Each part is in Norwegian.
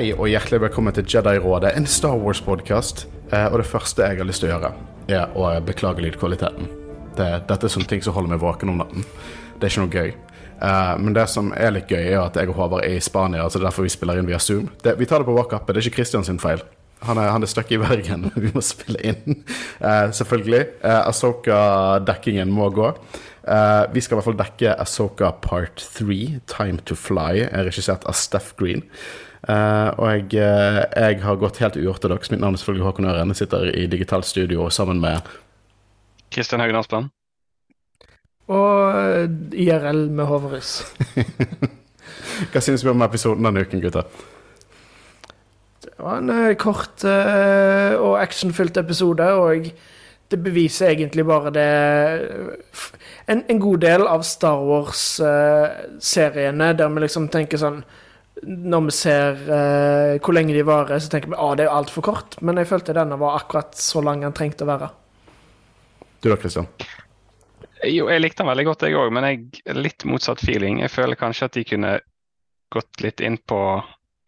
Hei og hjertelig velkommen til Jedi-rådet, en Star Wars-podkast. Og det første jeg har lyst til å gjøre, er å beklage lydkvaliteten. Det, dette er sånne ting som holder meg våken om natten. Det er ikke noe gøy. Uh, men det som er litt gøy, er at jeg og Håvard er i Spania, så det er derfor vi spiller inn via Zoom. Det, vi tar det på walk-upet, det er ikke Christian sin feil. Han er, han er stuck i Bergen, vi må spille inn. Selvfølgelig. Uh, Asoka-dekkingen må gå. Uh, vi skal i hvert fall dekke Asoka part 3, Time to Fly, er regissert av Steff Green. Og jeg, jeg, har gått helt uortodoks. Mitt navn er selvfølgelig Håkon Øren. Jeg sitter i digitalt studio sammen med Kristian Haugen Aspland. Og eh, IRL med Håvaris. Hva synes vi om episoden denne uken, gutter? Det var en uh, kort uh, og actionfylt episode, og det beviser egentlig bare det En, en god del av Star Wars-seriene uh, der vi liksom tenker sånn Når vi ser hvor lenge de varer, så tenker vi at ah, det er altfor kort. Men jeg følte denne var akkurat så lang den trengte å være. Du da, Christian? Jo, jeg likte den veldig godt, jeg òg, men jeg litt motsatt feeling. Jeg føler kanskje at de kunne gått litt inn på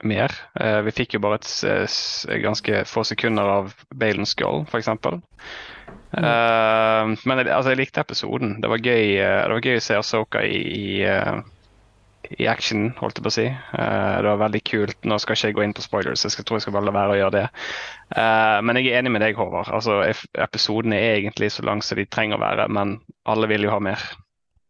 mer. Uh, vi fikk jo bare et et ganske få sekunder av Balen Skull, f.eks. Mm. Uh, men jeg, altså, jeg likte episoden. Det var gøy, det var gøy å se Asoka i, i i action, holdt jeg på å si. Uh, det var veldig kult. Nå skal ikke jeg gå inn på spoilers, jeg tror jeg skal bare la være å gjøre det. Uh, men jeg er enig med deg, Håvard. Altså, episodene er egentlig så lange som de trenger å være, men alle vil jo ha mer.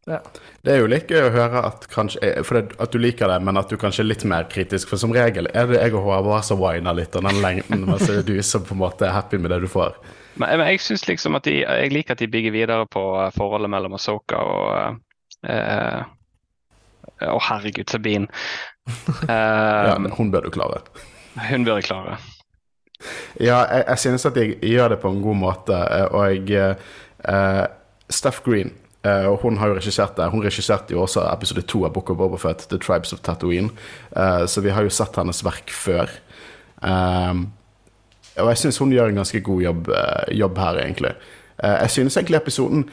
Ja. Det er jo litt gøy å høre at, kanskje, eh, det, at, du liker det, men at du kanskje er litt mer kritisk. For som regel er det jeg og Håvard som winer litt og den lengden, mens det er du som på en måte er happy med det du får. Men, men jeg liksom de, jeg liker at de bygger videre på forholdet mellom Asoka og uh, å, herregud, Sabine. Uh, ja, men hun bør du klare. Hun bør jeg klare. Ja, jeg, jeg synes at jeg gjør det på en god måte, eh, og jeg uh, Steph Green Uh, hun har jo regissert det. Hun regisserte jo også episode to av Book of Bobafett, The Tribes of Tatooine. Uh, så vi har jo sett hennes verk før. Um, og jeg syns hun gjør en ganske god jobb, uh, jobb her, egentlig. jeg synes egentlig episoden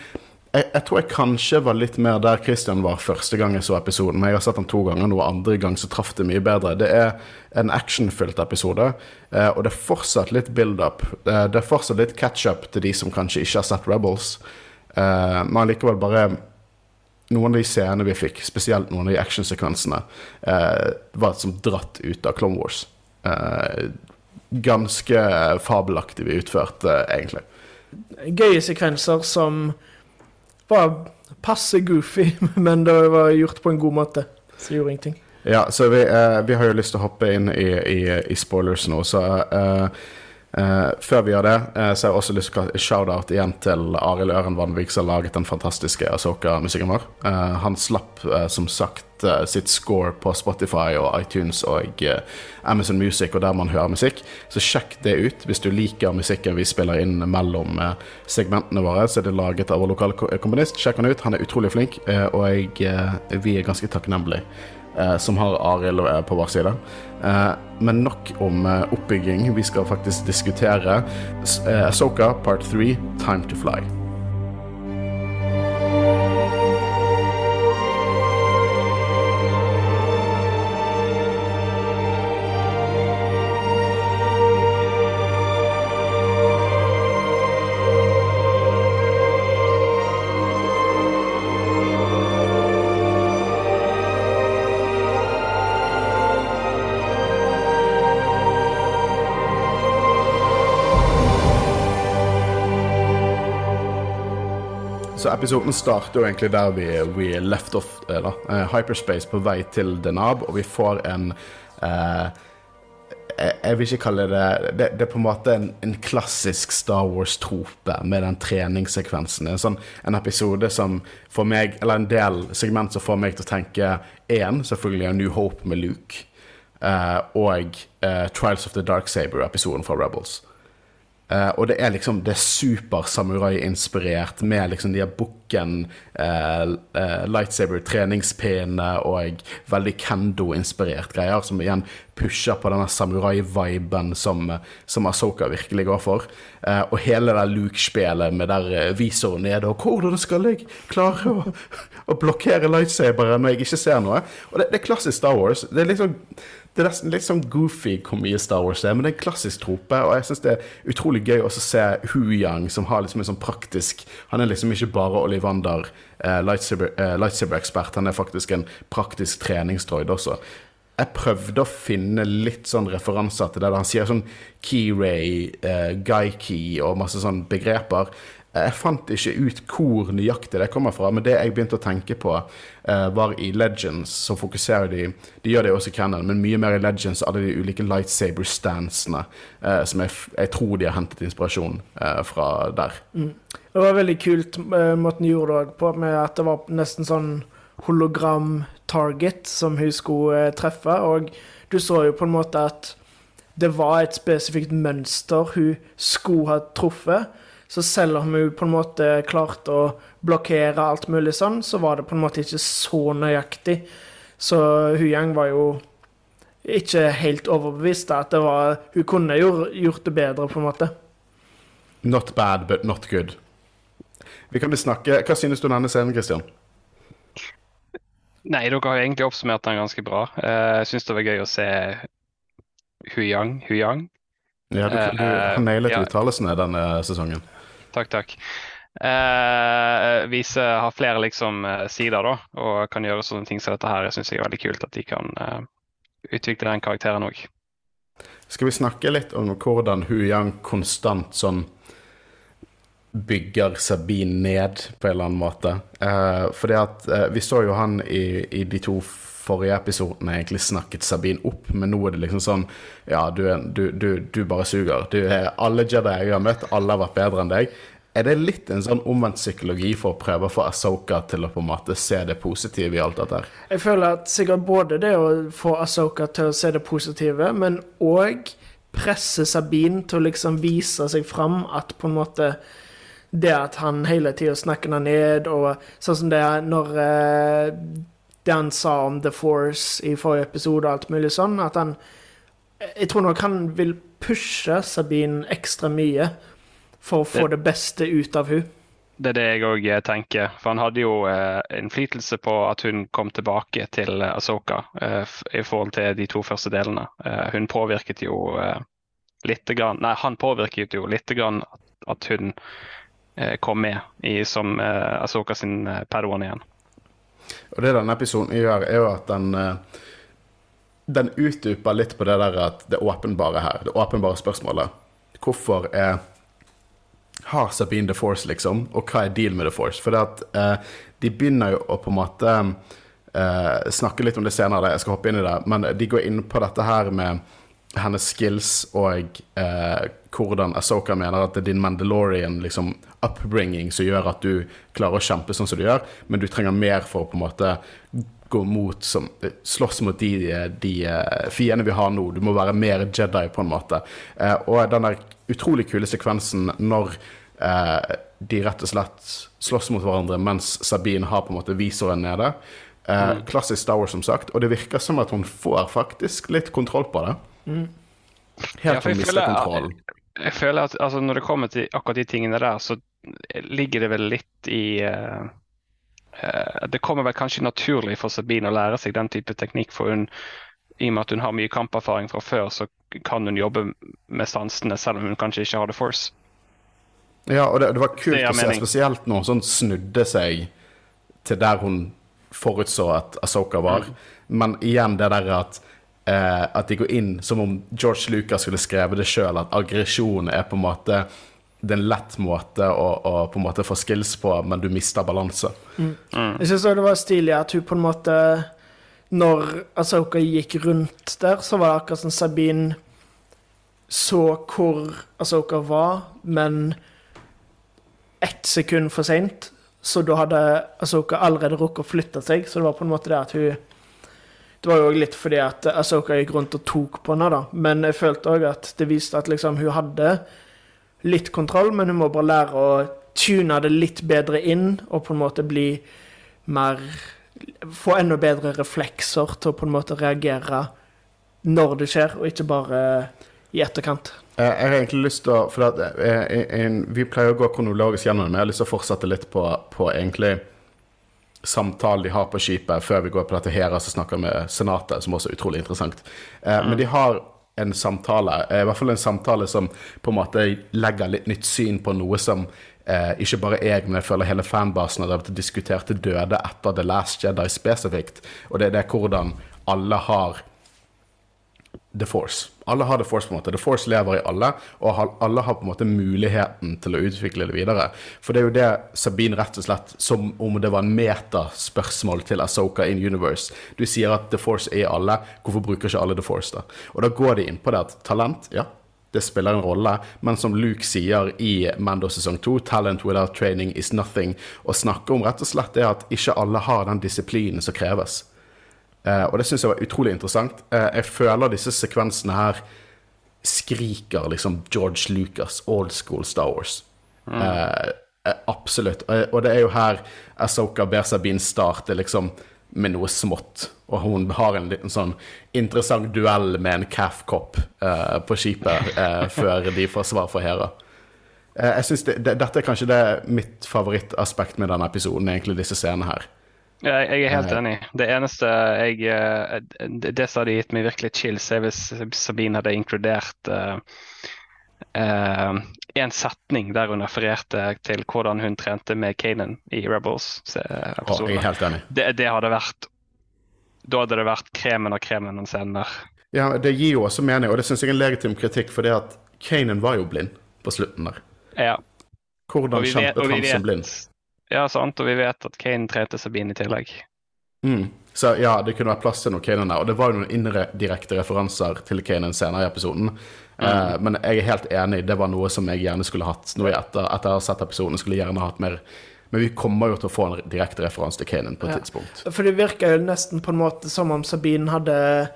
jeg, jeg, tror jeg kanskje var litt mer der Christian var første gang jeg så episoden. Men jeg har sett den to ganger, og andre gang så traff det mye bedre. Det er en actionfylt episode, eh, og det er fortsatt litt build-up. Eh, det er fortsatt litt catch-up til de som kanskje ikke har sett Rebels. Eh, men likevel bare Noen av de scenene vi fikk, spesielt noen av de actionsekvensene, var som dratt ut av Clone Wars. Ganske fabelaktig vi eh, egentlig. Gøye sekvenser som var passe goofy, men det var gjort på en god måte. Så gjorde ingenting. Ja, så vi, uh, vi har jo lyst til å hoppe inn i, i, i spoilers nå, så uh, Uh, før vi gjør det, uh, så har jeg også lyst til å shout-out igjen til Arild Øren Vanvik, som har laget den fantastiske Asoka-musikken vår. Uh, han slapp som sagt sitt score på Spotify og iTunes og Amazon Music, og der man hører musikk. Så sjekk det ut hvis du liker musikken vi spiller inn mellom segmentene våre. Så er det laget av vår lokale komponist. Sjekk han ut, han er utrolig flink, og jeg, vi er ganske takknemlige som har Arild på vår side. Eh, men nok om eh, oppbygging. Vi skal faktisk diskutere eh, Soka part 3, Time to Fly. Episoden starter jo egentlig der vi, we left off. Eh, da. Uh, hyperspace på vei til Denab, og vi får en eh, jeg, vil ikke kalle det Det, det er på en måte en, en klassisk Star Wars-trope med den treningssekvensen. En, sånn, en episode som får meg Eller en del segment som får meg til å tenke én, selvfølgelig A New Hope med Luke, uh, og Trials of the Dark Saber-episoden fra Rebels. Uh, og det er liksom Det er super-samurai-inspirert med liksom de her bukken, uh, uh, lightsaber, treningspinne og veldig kendo-inspirert greier, som igjen pusher på denne samurai-viben som, som Asoka virkelig går for. og hele det Luke-spelet med der visoren nede, og hvordan skal jeg klare å, å blokkere lightsaberen når jeg ikke ser noe? Og det, det er klassisk Star Wars. Det er liksom det er nesten litt sånn goofy hvor mye Star Wars er, men det er en klassisk trope. Og jeg syns det er utrolig gøy også å se Hu Yang, som har liksom en sånn praktisk Han er liksom ikke bare Olivander, eh, lightsaber-ekspert, eh, han er faktisk en praktisk treningsdroid også. Jeg prøvde å finne litt sånn referanser til det. Han sier sånn key-ray, eh, guy-key og masse sånne begreper. Jeg fant ikke ut hvor nøyaktig det kommer fra, men det jeg begynte å tenke på, uh, var i Legends, så fokuserer de De gjør det også i Cannon, men mye mer i Legends, alle de ulike lightsaber-stansene, uh, som jeg, jeg, tror de har hentet inspirasjon uh, fra der. Mm. Det var veldig kult måten de gjorde det på, med at det var nesten sånn hologram-target som hun skulle treffe, og du så jo på en måte at det var et spesifikt mønster hun skulle ha truffet. Så selv om hun på en måte klarte å blokkere alt mulig sånn, så var det på en måte ikke så nøyaktig. Så Huyang var jo ikke helt overbevist. at det var, Hun kunne jo gjort det bedre, på en måte. Not bad, but not good. Vi kan snakke Hva synes du om denne scenen, Christian? Nei, dere har egentlig oppsummert den ganske bra. Eh, jeg syns det var gøy å se Huyang. Huyang. Ja, du, du har nailet uh, ja. uttalelsene denne sesongen. Takk, takk. Eh, vise, har flere liksom eh, sider, da, og kan gjøre sånne ting som dette her. Jeg syns er veldig kult at de kan eh, utvikle den karakteren òg. Skal vi snakke litt om hvordan Hu Yang konstant sånn bygger Sabine ned på en eller annen måte? Eh, fordi at eh, vi så jo han i, i de to forrige episoden egentlig snakket Sabine opp, men nå er det liksom sånn Ja, du, du, du, du bare suger. Er, alle Jedi jeg har møtt, alle har vært bedre enn deg. Er det litt en sånn omvendt psykologi for å prøve å få Asoka til å på en måte se det positive i alt dette her? Jeg føler at sikkert både det å få Asoka til å se det positive, men òg presse Sabine til å liksom vise seg fram at på en måte det at han hele tida snakker henne ned, og sånn som det er når eh, det han sa om The Force i forrige episode og alt mulig sånn. At han Jeg tror nok han vil pushe Sabine ekstra mye for å få det, det beste ut av hun. Det er det jeg òg eh, tenker. For han hadde jo eh, innflytelse på at hun kom tilbake til eh, Asoka eh, i forhold til de to første delene. Eh, hun påvirket jo eh, lite grann Nei, han påvirket jo lite grann at, at hun eh, kom med i, som eh, Asoka sin Padawan igjen. Og det denne episoden gjør, er jo at den uh, Den utdyper litt på det der at det åpenbare her, det åpenbare spørsmålet. Hvorfor er har Sabine The Force, liksom? Og hva er deal med The Force? For det at eh, de begynner jo å på en måte eh, snakke litt om det senere, jeg skal hoppe inn i det, men de går inn på dette her med hennes skills og eh, hvordan Asoka mener at det er din Mandalorian liksom, upbringing som gjør at du klarer å kjempe sånn som du gjør, men du trenger mer for å på en måte gå mot som, slåss mot de, de uh, fiendene vi har nå. Du må være mer Jedi, på en måte. Eh, og den der utrolig kule sekvensen når eh, de rett og slett slåss mot hverandre mens Sabine har på en måte visoren nede. Eh, mm. Klassisk Star Wars, som sagt. Og det virker som at hun får faktisk litt kontroll på det. Mm. Helt ja, mister kontrollen. Jeg, føler at altså, når det kommer til akkurat de tingene der, så ligger det vel litt i uh, uh, Det kommer vel kanskje naturlig for Sabine å lære seg den type teknikk, for hun i og med at hun har mye kamperfaring fra før, så kan hun jobbe med sansene, selv om hun kanskje ikke har The Force. Ja, og det, det var kult det å se, spesielt når hun sånn snudde seg til der hun forutså at Asoka var. Mm. Men igjen det der at eh, at de går inn som om George Lucas skulle skrevet det sjøl, at aggresjon er på en måte det er en lett måte å, å, på en måte få skills på, men du mister balanse. Mm. Mm. Jeg syns det var stilig at hun på en måte Når Asoka gikk rundt der, så var det akkurat som Sabine så hvor Asoka var, men ett sekund for seint. Så da hadde Asoka allerede rukket å flytte seg, så det var på en måte det at hun det var jo òg litt fordi at Asoka gikk rundt og tok på henne, da. Men jeg følte òg at det viste at liksom hun hadde litt kontroll, men hun må bare lære å tune det litt bedre inn, og på en måte bli mer Få enda bedre reflekser til å på en måte reagere når det skjer, og ikke bare i etterkant. Jeg har egentlig lyst til å For at, jeg, jeg, Vi pleier å gå kronologisk gjennom det, men jeg har lyst til å fortsette litt på, på egentlig samtalen de har på skipet før vi går på dette Hera som snakker med Senatet, som også er utrolig interessant. Eh, Men de har en samtale, eh, i hvert fall en samtale som på en måte legger litt nytt syn på noe som eh, ikke bare jeg, men jeg føler hele fanbasen har diskutert til døde etter The Last Jedi spesifikt, og det er det hvordan alle har The Force. Alle har The Force på en måte. The Force lever i alle, og alle har på en måte muligheten til å utvikle det videre. For det er jo det Sabine rett og slett, som om det var en metaspørsmål til Asoka in Universe. Du sier at The Force er i alle, hvorfor bruker ikke alle The Force da? Og da går de inn på det at talent, ja, det spiller en rolle, men som Luke sier i Mando sesong 2, 'talent without training is nothing', og snakker om rett og slett det at ikke alle har den disiplinen som kreves. Eh, og det syns jeg var utrolig interessant. Eh, jeg føler disse sekvensene her skriker liksom George Lucas, old school Star Wars. Mm. eh, absolutt. Og det er jo her Asoka ber Sabine starte liksom med noe smått. Og hun har en liten sånn interessant duell med en calf-kopp eh, på skipet eh, før de får svar fra Hera. Eh, jeg synes det, det, Dette er kanskje det mitt favorittaspekt med denne episoden, egentlig disse scenene her. Jeg, jeg er helt enig. Det eneste jeg eh, Det, som hadde gitt meg virkelig chills, er hvis Sabine hadde inkludert eh, eh, en setning der hun refererte til hvordan hun trente med Kanan i Og jeg Rebels-episoden. er helt enig. det, det hadde vært Da hadde det vært kremen av kremen den scenen der. Ja, det gir jo også mening, og det syns jeg er en legitim kritikk, for det at Kanan var jo blind på slutten der. Ja. Hvordan Og kjempet han som blind? Ja, sant, og vi vet at Kane trente Sabine i tillegg. Mm. Så ja, det kunne vært plass til noe Kanan der. Og det var jo noen indirekte referanser til Kanan senere i episoden. Eh, men jeg er helt enig, det var noe som jeg gjerne skulle hatt. Jeg etter, etter å ha sett episoden skulle jeg gjerne hatt mer Men vi kommer jo til å få en direkte referanse til Kanan på et Ja. tidspunkt. For det virker jo nesten på en måte som om Sabine hadde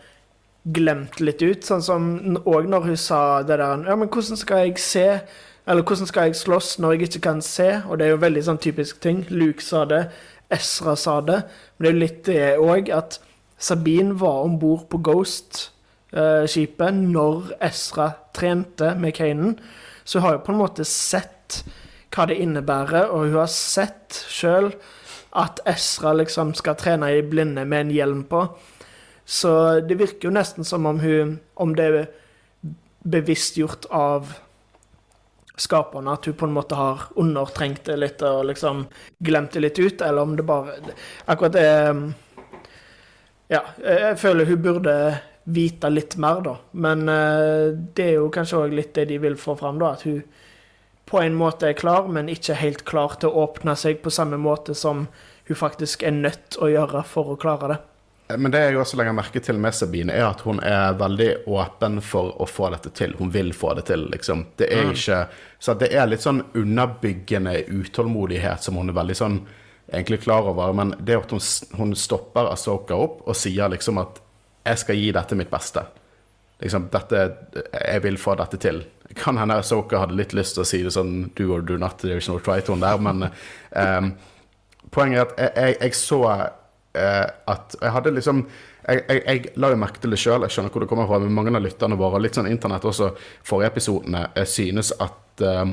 glemt litt ut. Sånn som òg når hun sa det der Ja, men hvordan skal jeg se? Eller hvordan skal jeg slåss når jeg ikke kan se? Og det er jo veldig sånn typisk ting. Luke sa det, Ezra sa det. Men det er jo litt det òg at Sabine var om bord på Ghost-skipet når Ezra trente med Kanan. Så hun har jo på en måte sett hva det innebærer, og hun har sett sjøl at Ezra liksom skal trene i blinde med en hjelm på. Så det virker jo nesten som om hun Om det er bevisstgjort av skaperne, at hun på en måte har undertrengt det litt og liksom glemt det litt ut, eller om det bare Akkurat det Ja, jeg føler hun burde vite litt mer, da. Men eh, det er jo kanskje òg litt det de vil få fram, da. At hun på en måte er klar, men ikke helt klar til å åpne seg på samme måte som hun faktisk er nødt å gjøre for å klare det. Men det jeg også legger merke til med Sabine, er at hun er veldig åpen for å få dette til. Hun vil få det til, liksom. Det er ikke Så det er litt sånn underbyggende utålmodighet som hun er veldig sånn egentlig klar over. Men det at hun, hun stopper Asoka opp og sier liksom at 'jeg skal gi dette mitt beste'. Liksom, dette, jeg vil få dette til. Kan hende Asoka hadde litt lyst til å si det sånn 'do or do not', there's no try-tone der, men um, poenget er at jeg, jeg, jeg så eh, at Jeg hadde liksom jeg, jeg, jeg la jo merke til det sjøl, jeg skjønner hvor det kommer fra, men mange av lytterne våre, litt sånn internett også, forrige episodene, eh, synes at eh,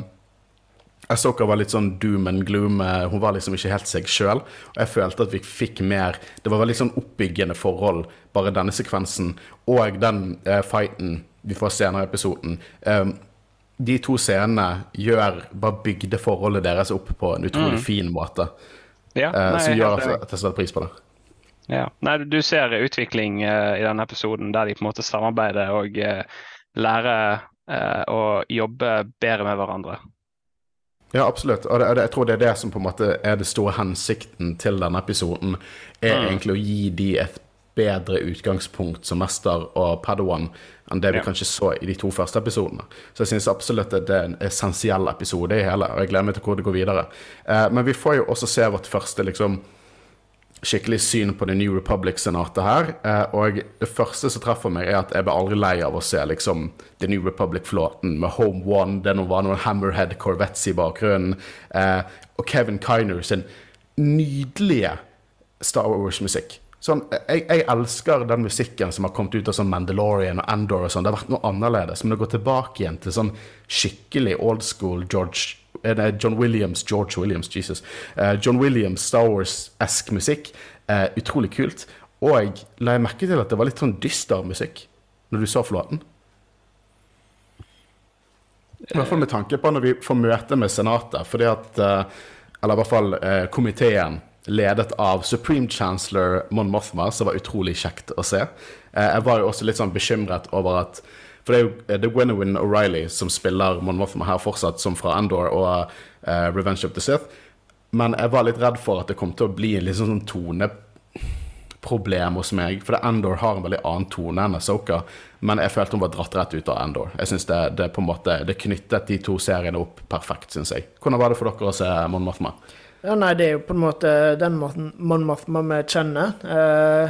Asoka var litt sånn doom and gloom. eh, Hun var liksom ikke helt seg sjøl. Og jeg følte at vi fikk mer Det var veldig sånn oppbyggende forhold, bare denne sekvensen. Og den eh, fighten vi får senere i episoden. Eh, de to scenene gjør bare bygde forholdet deres opp på en utrolig fin måte. Ja, eh, nei, som er gjør at jeg setter pris på det. Ja. Nei, du ser utvikling uh, i denne episoden der de på en måte samarbeider og uh, lærer uh, å jobbe bedre med hverandre. Ja, absolutt. Og det, jeg tror det er det som på en måte er det store hensikten til denne episoden. Er Mm. egentlig å gi de et bedre utgangspunkt som mester og padawan enn det vi Ja. kanskje så i de to første episodene. Så jeg syns absolutt at det er en essensiell episode i hele, og jeg gleder meg til hvor det går videre. Eh, men vi får jo også se vårt første liksom skikkelig syn på The New Republic-senatet her. Eh, og det første som treffer meg, er at jeg ble aldri lei av å se liksom The New Republic-flåten med Home One, det var noen Hammerhead Corvettes i bakgrunnen, eh, og Kevin Kiner sin nydelige Star Wars-musikk. Sånn, jeg, jeg elsker den musikken som har kommet ut av sånn Mandalorian og Andor og sånn. Det har vært noe annerledes, men å gå tilbake igjen til sånn skikkelig old school George nei, John Williams, George Williams, Jesus. Eh, John Williams, Star Wars-esk musikk. Eh, utrolig kult. Og la jeg merke til at det var litt sånn dyster musikk når du så flåten. I hvert fall med tanke på når vi får møte med Senatet. fordi at, eh, Eller i hvert fall eh, komiteen ledet av Supreme Chancellor Mon Mothma, som var utrolig kjekt å se. Eh, jeg var jo også litt sånn bekymret over at For det er jo eh, det er Gwenowyn O'Reilly som spiller Mon Mothma her fortsatt, som fra Endor og uh, Revenge of the Sith. Men jeg var litt redd for at det kom til å bli en litt sånn toneproblem hos meg. For Endor har en veldig annen tone enn Asoka, men jeg følte hun var dratt rett ut av Endor. Jeg synes det, det på en måte, det knyttet de to seriene opp perfekt, syns jeg. Hvordan var det for dere å se Mon Mothma? Ja, nei, det er jo på en måte den måten Mon Mothma vi kjenner. Eh,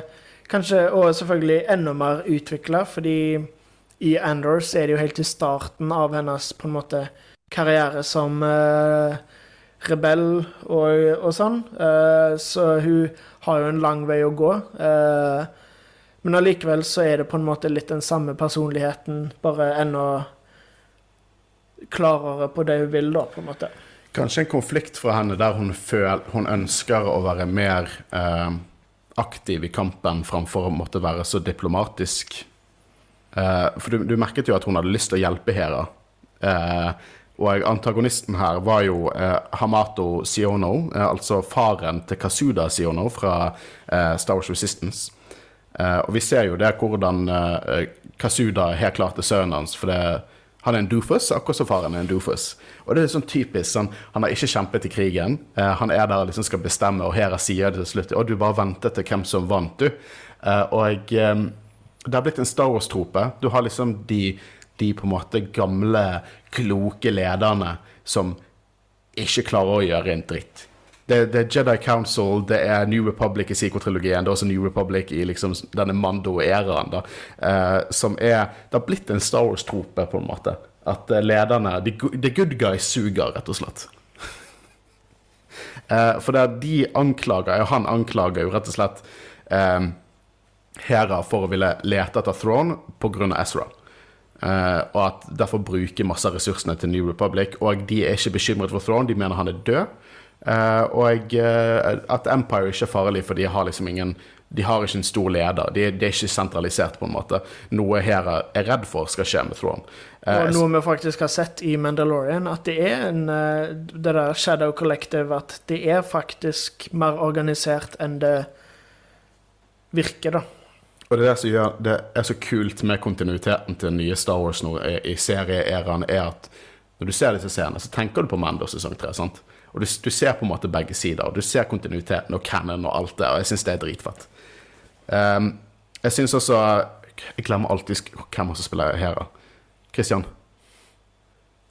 kanskje og selvfølgelig enda mer utvikla, fordi i Andor så er det jo helt til starten av hennes på en måte karriere som uh, rebell og, og sånn. Uh, så hun har jo en lang vei å gå. Uh, men allikevel så er det på en måte litt den samme personligheten, bare enda klarere på det hun vil, da, på en måte. Kanskje en konflikt fra henne der hun, føl, hun ønsker å være mer aktiv i kampen framfor å måtte være så diplomatisk. Eh, for du, du, merket jo at hun hadde lyst til å hjelpe Hera. Uh, og antagonisten her var jo uh, Hamato Siono, altså faren til Kasuda Siono fra Star Wars Resistance. og vi ser jo det hvordan Kasuda helt klart er sønnen hans, for det han er en doofus, akkurat som faren er en doofus. Og det er sånn typisk sånn, Han har ikke kjempet i krigen. Eh, han er der og liksom skal bestemme, og Hera sier det til slutt. Og du bare ventet til hvem som vant, du. Eh, og eh, det har blitt en Star Wars-trope. Du har liksom de, de, på en måte gamle, kloke lederne som ikke klarer å gjøre en dritt det, det, er Jedi Council, det er New Republic i psykotrilogien, det er også New Republic i liksom denne Mando-æraen. da, eh, som er Det har blitt en Star Wars-trope, på en måte. At eh, lederne the good guys suger, rett og slett. eh, for det er de anklager og Han anklager jo rett og slett eh, Hera for å ville lete etter Throne pga. Ezra. Uh, og at derfor bruker masse av ressursene til New Republic. Og de er ikke bekymret for Throne, de mener han er død. Uh, og uh, at Empire ikke er farlig, for de har liksom ingen De har ikke en stor leder. Det de er ikke sentralisert, på en måte. Noe Hera er redd for skal skje med Throne. Og noe vi faktisk har sett i Mandalorian, at det er en Det der Shadow Collective, at det er faktisk mer organisert enn det virker, da. Og det, er det som gjør det er så kult med kontinuiteten til den nye Star Wars nå i serieeraen, er at når du ser disse scenene, så tenker du på Mando sesong 3. sant? Og du, du, ser på en måte begge sider. og Du ser kontinuiteten og canon og alt det, og jeg syns det er dritfett. Um, jeg syns også Jeg glemmer alltid hvem som spiller Hera. Christian.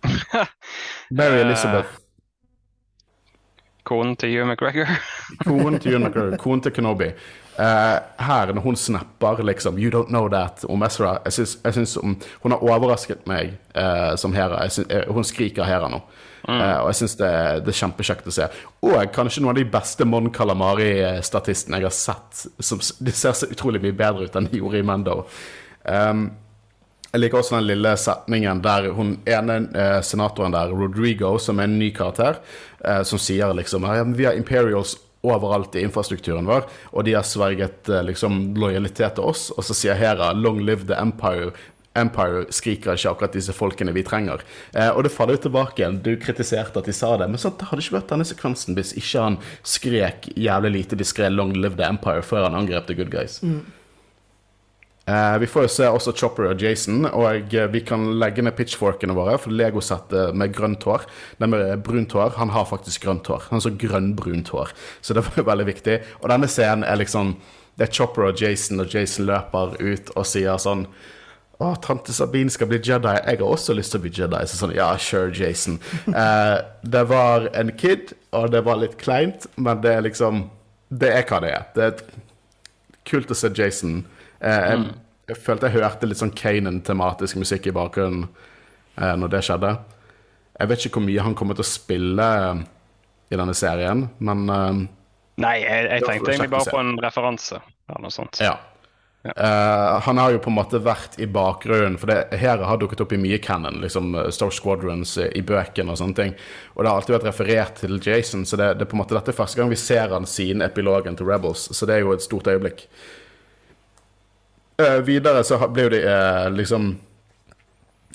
Mary Elizabeth. Konen til Hugh McGregor. konen til Hugh McGregor. Konen til Kenobi. Uh, her, når hun snapper liksom 'You don't know that' om Ezra Jeg syns hun har overrasket meg uh, som Hera. Synes, uh, hun skriker Hera nå. Mm. og jeg syns det, det, er kjempekjekt å se. Og kanskje noen av de beste Mon Calamari-statistene jeg har sett. Som, de ser så utrolig mye bedre ut enn de gjorde i Mendo. Um, jeg liker også den lille setningen der hun ene senatoren der, Rodrigo, som er en ny karakter, som sier liksom Vi har Imperials overalt i infrastrukturen vår, og de har sverget eh, liksom, lojalitet til oss. Og så sier Hera 'Long live the Empire'. Empire skriker ikke akkurat disse folkene vi trenger. Eh, og det faller jo tilbake igjen. Du kritiserte at de sa det, men sånn, det hadde ikke vært denne sekvensen hvis ikke han skrek jævlig lite diskré 'Long live the Empire' før han angrep the good guys. Mm. Eh, vi får jo se også Chopper og Jason, og eh, vi kan legge ned pitchforkene våre. For Lego-settet med grønt hår, den med brunt hår, han har faktisk grønt hår. Han har så grønnbrunt hår, så det var veldig viktig. Og denne scenen er liksom Det er Chopper og Jason, og Jason løper ut og sier sånn å, tante Sabine skal bli Jedi. Jeg har også lyst til å bli Jedi. Så sånn, ja, sure, Jason. Eh, det var en kid, og det var litt kleint, men det er liksom Det er hva det er. Det er kult å se Jason Eh, jeg, mm. jeg, følte jeg hørte litt sånn Kanan-tematisk musikk i bakgrunnen eh, når det skjedde. Jeg vet ikke hvor mye han kommer til å spille eh, i denne serien, men Nei, jeg, jeg tenkte egentlig bare på en referanse eller noe sånt. Ja. Ja. Eh, han har jo på en måte vært i bakgrunnen, for det, her har dukket opp i mye canon, liksom eh, Star Squadrons eh, i bøkene og sånne ting. Og det har alltid vært referert til Jason, så det, det er på en måte dette er første gang vi ser han siden epilogen til Rebels, så det er jo et stort øyeblikk. Eh, videre så ble jo de uh, liksom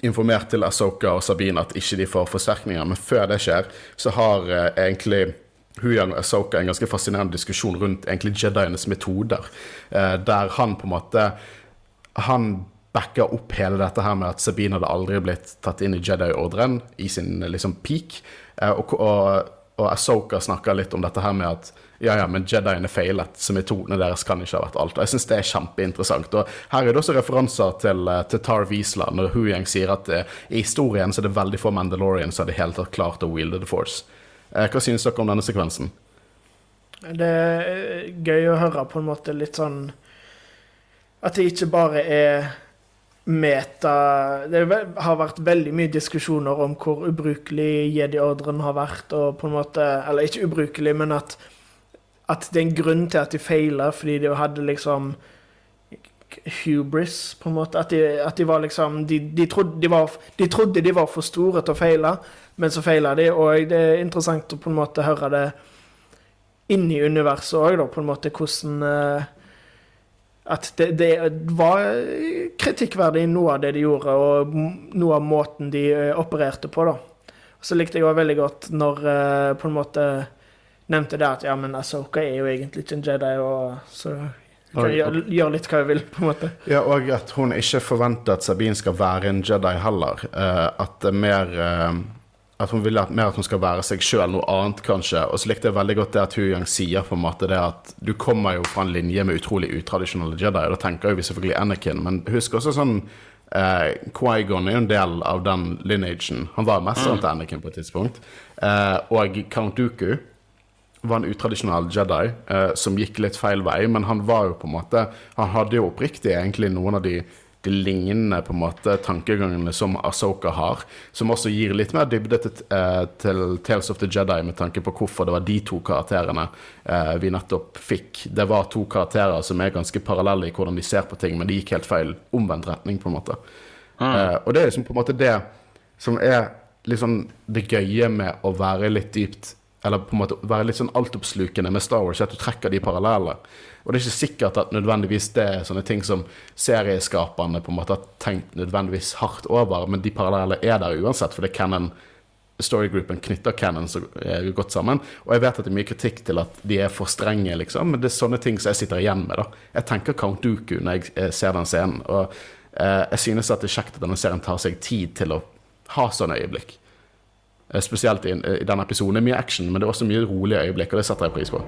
informert til Asoka og Sabine at ikke de får forsterkninger, men før det skjer, så har uh, egentlig Huyang og Asoka en ganske fascinerende diskusjon rundt egentlig jedienes metoder, der han på en måte Han backer opp hele dette her med at Sabine hadde aldri blitt tatt inn i Jedi-ordren i sin liksom peak, og, og, og Asoka snakker litt om dette her med at ja, ja, men Jediene feilet, så metodene deres kan ikke ha vært alt. Og jeg syns det er kjempeinteressant. Og her er det også referanser til, eh, til Tar Wiesla, når Huyang sier at eh, i historien så er det veldig få Mandalorians som hadde helt tatt klart å wielde the force. Eh, hva synes dere om denne sekvensen? Det er gøy å høre på en måte litt sånn At det ikke bare er meta Det har vært veldig mye diskusjoner om hvor ubrukelig Jedi-ordren har vært, og på en måte Eller ikke ubrukelig, men at, at det er en grunn til at de feila, fordi de hadde liksom hubris, på en måte. At de, at de var liksom de, de, trodde de, var, de trodde de var for store til å feile, men så feila de. Og det er interessant å på en måte høre det inni universet òg, på en måte hvordan eh, At det, det var kritikkverdig noe av det de gjorde, og noe av måten de eh, opererte på, da. Så likte jeg også veldig godt når eh, på en måte nevnte det at ja, men Asoka er jo egentlig ikke en Jedi, og så jeg kan gjøre, gjøre litt hva jeg vil, på en måte. Ja, og at hun ikke forventer at Sabine skal være en Jedi heller. Uh, at det er mer uh, At hun vil at, mer at hun skal være seg sjøl, noe annet kanskje. Og så likte jeg veldig godt det at Huyang sier på en måte det at du kommer jo fra en linje med utrolig utradisjonelle Jedi, og da tenker vi selvfølgelig Anakin, men husk også sånn eh, Qui-Gon er jo en del av den lineagen. Han var mesteren til Anakin på et tidspunkt. Eh, og Count Dooku var en utradisjonell Jedi eh, som gikk litt feil vei, men han var jo på en måte Han hadde jo oppriktig egentlig noen av de, de lignende på en måte tankegangene som Asoka har, som også gir litt mer dybde til, eh, til Tales of the Jedi med tanke på hvorfor det var de to karakterene eh, vi nettopp fikk. Det var to karakterer som er ganske parallelle i hvordan de ser på ting, men de gikk helt feil omvendt retning, på en måte. Eh, og det er liksom på en måte det som er liksom det gøye med å være litt dypt eller på en måte være litt sånn altoppslukende med Star Wars, at du trekker de parallellene. Og det er ikke sikkert at nødvendigvis det er sånne ting som serieskaperne på en måte har tenkt nødvendigvis hardt over, men de parallellene er der uansett, for det er canon storygroupen knytter canon så eh, godt sammen. Og jeg vet at det er mye kritikk til at de er for strenge, liksom, men det er sånne ting som jeg sitter igjen med. da. Jeg tenker Count Dooku når jeg eh, ser den scenen, og eh, jeg synes at det er kjekt at denne serien tar seg tid til å ha sånne øyeblikk. Eh, Spesielt i, i denne episoden. Det er mye action, men det er også mye rolige øyeblikk, og det setter jeg pris på.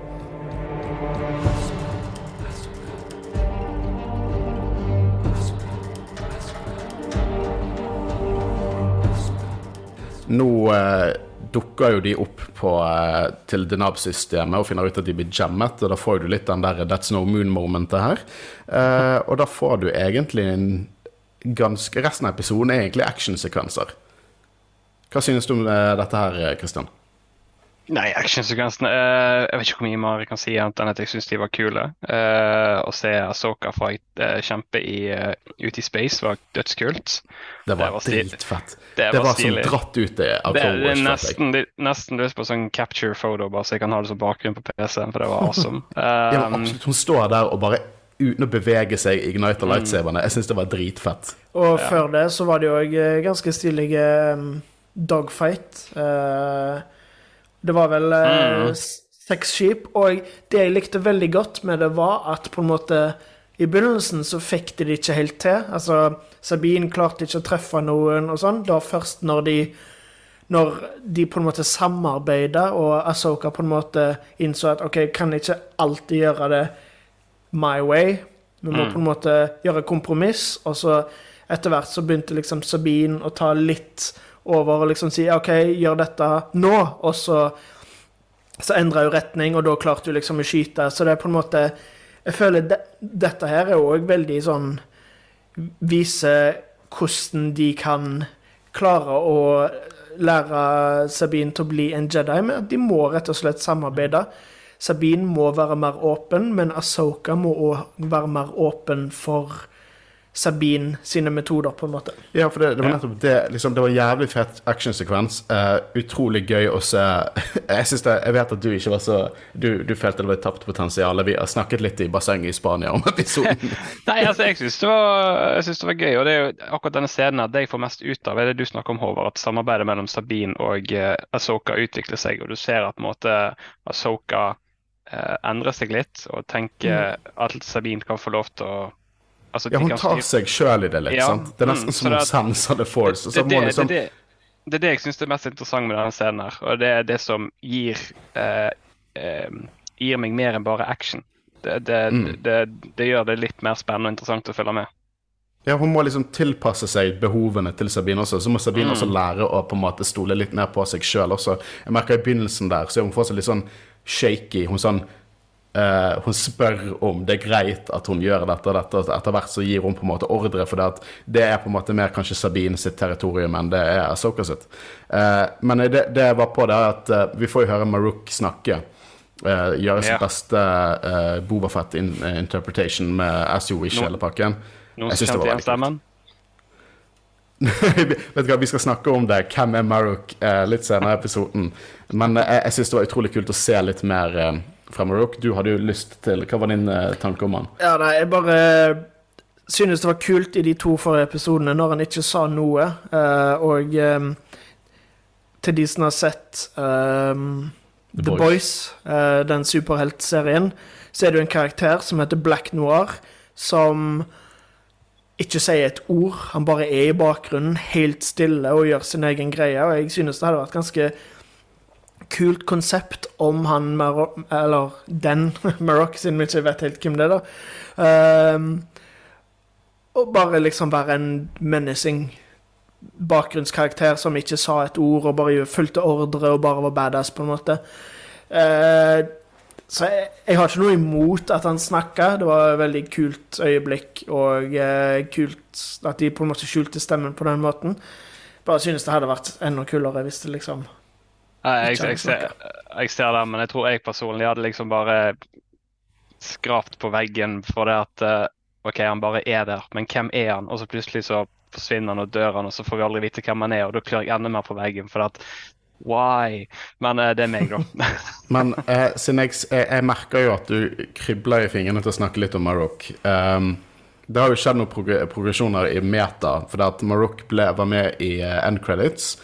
Nå eh, dukker jo de opp på, eh, til Denab-systemet og finner ut at de blir jammet, og da får du litt den der That's No Moon-momentet her. Eh, og da får du egentlig en ganske Resten av episoden er egentlig actionsekvenser. Hva synes du om eh, dette her, Kristian? Nei, actionsekvensene uh, Jeg vet ikke hvor mye mer jeg kan si annet enn at jeg syns de var kule. Uh, å se Asoka fight, uh, kjempe i, eh, ute i space var dødskult. Det var, Det var dritfett. det Det var var, sånn dratt ut det av Cold War. nesten, det, nesten lyst på sånn capture photo, bare så jeg kan ha det som bakgrunn på PC-en, for det var awesome. Ja, Um, absolutt, Hun står der og bare uten å bevege seg igniter lightsaberne. Jeg syns det var dritfett. Og før det så var det jo òg ganske stilige um, dogfight. Eh, det var vel eh, Mm. seks skip, og det jeg likte veldig godt med det, var at på en måte i begynnelsen så fikk de det ikke helt til. Altså, Sabine klarte ikke å treffe noen og sånn. Det var først når de når de på en måte samarbeidet, og Asoka på en måte innså at OK, kan jeg ikke alltid gjøre det my way. Vi må Mm. på en måte gjøre kompromiss. Og så etter hvert så begynte liksom Sabine å ta litt over og liksom si OK, gjør dette nå. Og så, så endra hun retning, og da klarte hun liksom å skyte. Så det er på en måte Jeg føler de, dette her er òg veldig sånn Vise hvordan de kan klare å lære Sabine til å bli en Jedi, med at de må rett og slett samarbeide. Sabine må være mer åpen, men Asoka må òg være mer åpen for Sabine sine metoder, på en måte. Ja, for det, det var nettopp det. Liksom, det var en jævlig fett actionsekvens. Uh, utrolig gøy å se. jeg, det, jeg vet at du ikke var så Du, du følte det var et tapt potensial. Vi har snakket litt i bassenget i Spania om episoden. Nei, altså, jeg syns det, det, var gøy. Og det er jo akkurat denne scenen at det jeg får mest ut av, er det du snakker om, Håvard. At samarbeidet mellom Sabine og uh, Asoka utvikler seg, og du ser at på en måte Asoka uh, endrer seg litt, og tenker mm. at Sabine kan få lov til å Altså, ja, hun tar seg sjøl i det litt. Ja? Det er nesten mm, som hun senser the force. Det, det, liksom... det, det, er det jeg syns er mest interessant med denne scenen, her, og det er det som gir, eh, eh, gir meg mer enn bare action. Mm. Det, gjør det litt mer spennende og interessant å følge med. Ja, Hun må liksom tilpasse seg behovene til Sabine også. Så må Sabine mm. også lære å på en måte stole litt mer på seg sjøl også. Jeg merker I begynnelsen der så hun får seg litt sånn shaky. Hun sånn Uh, hun spør om det er greit at hun gjør dette, og dette, etter hvert så gir hun på en måte ordre, for det, det er på en måte mer kanskje Sabine sitt territorium enn det er Asoka sitt. Uh, men det, det var på det at uh, vi får jo høre Maruk snakke. gjøre sitt ja. beste uh, Bobafett in, interpretation med As You Wish, hele pakken. Noen som kjente igjen stemmen? Vet du hva, Vi skal snakke om det, hvem er Maruk, litt senere i episoden. Men jeg, jeg syns det var utrolig kult å se litt mer fra Du hadde jo lyst til Hva var din uh, tanke om han? Ja, nei, jeg bare synes det var kult i de to forrige episodene når han ikke sa noe. Uh, og um, til de som har sett um, The, The, Boys, Boys den superheltserien, så er det jo en karakter som heter Black Noir, som ikke sier et ord. Han bare er i bakgrunnen, helt stille og gjør sin egen greie. Og jeg synes det hadde vært ganske kult konsept om han Marok, Eller den Maroc, siden vi ikke vet helt hvem det er, da. Um, og bare liksom være en menacing bakgrunnskarakter som ikke sa et ord og bare fulgte ordre og bare var badass, på en måte. Uh, så jeg, jeg, har ikke noe imot at han snakka. Det var et veldig kult øyeblikk, og uh, kult at de på en måte skjulte stemmen på den måten. Bare synes det hadde vært enda kulere hvis det liksom jeg, jeg, ser, jeg, ser, det, men jeg tror jeg personlig hadde liksom bare skrapt på veggen for det at eh, OK, han bare er der, men hvem er han? Og så plutselig så forsvinner han og dør han, og så får vi aldri vite hvem han er, og da klør jeg enda mer på veggen. for at Why? Men uh, det er meg, da. men uh, siden jeg, jeg, jeg, merker jo at du kribler i fingrene til å snakke litt om Marok. Um, det har jo skjedd noen prog progresjoner i Meta, for at Marok var med i uh, End Credits.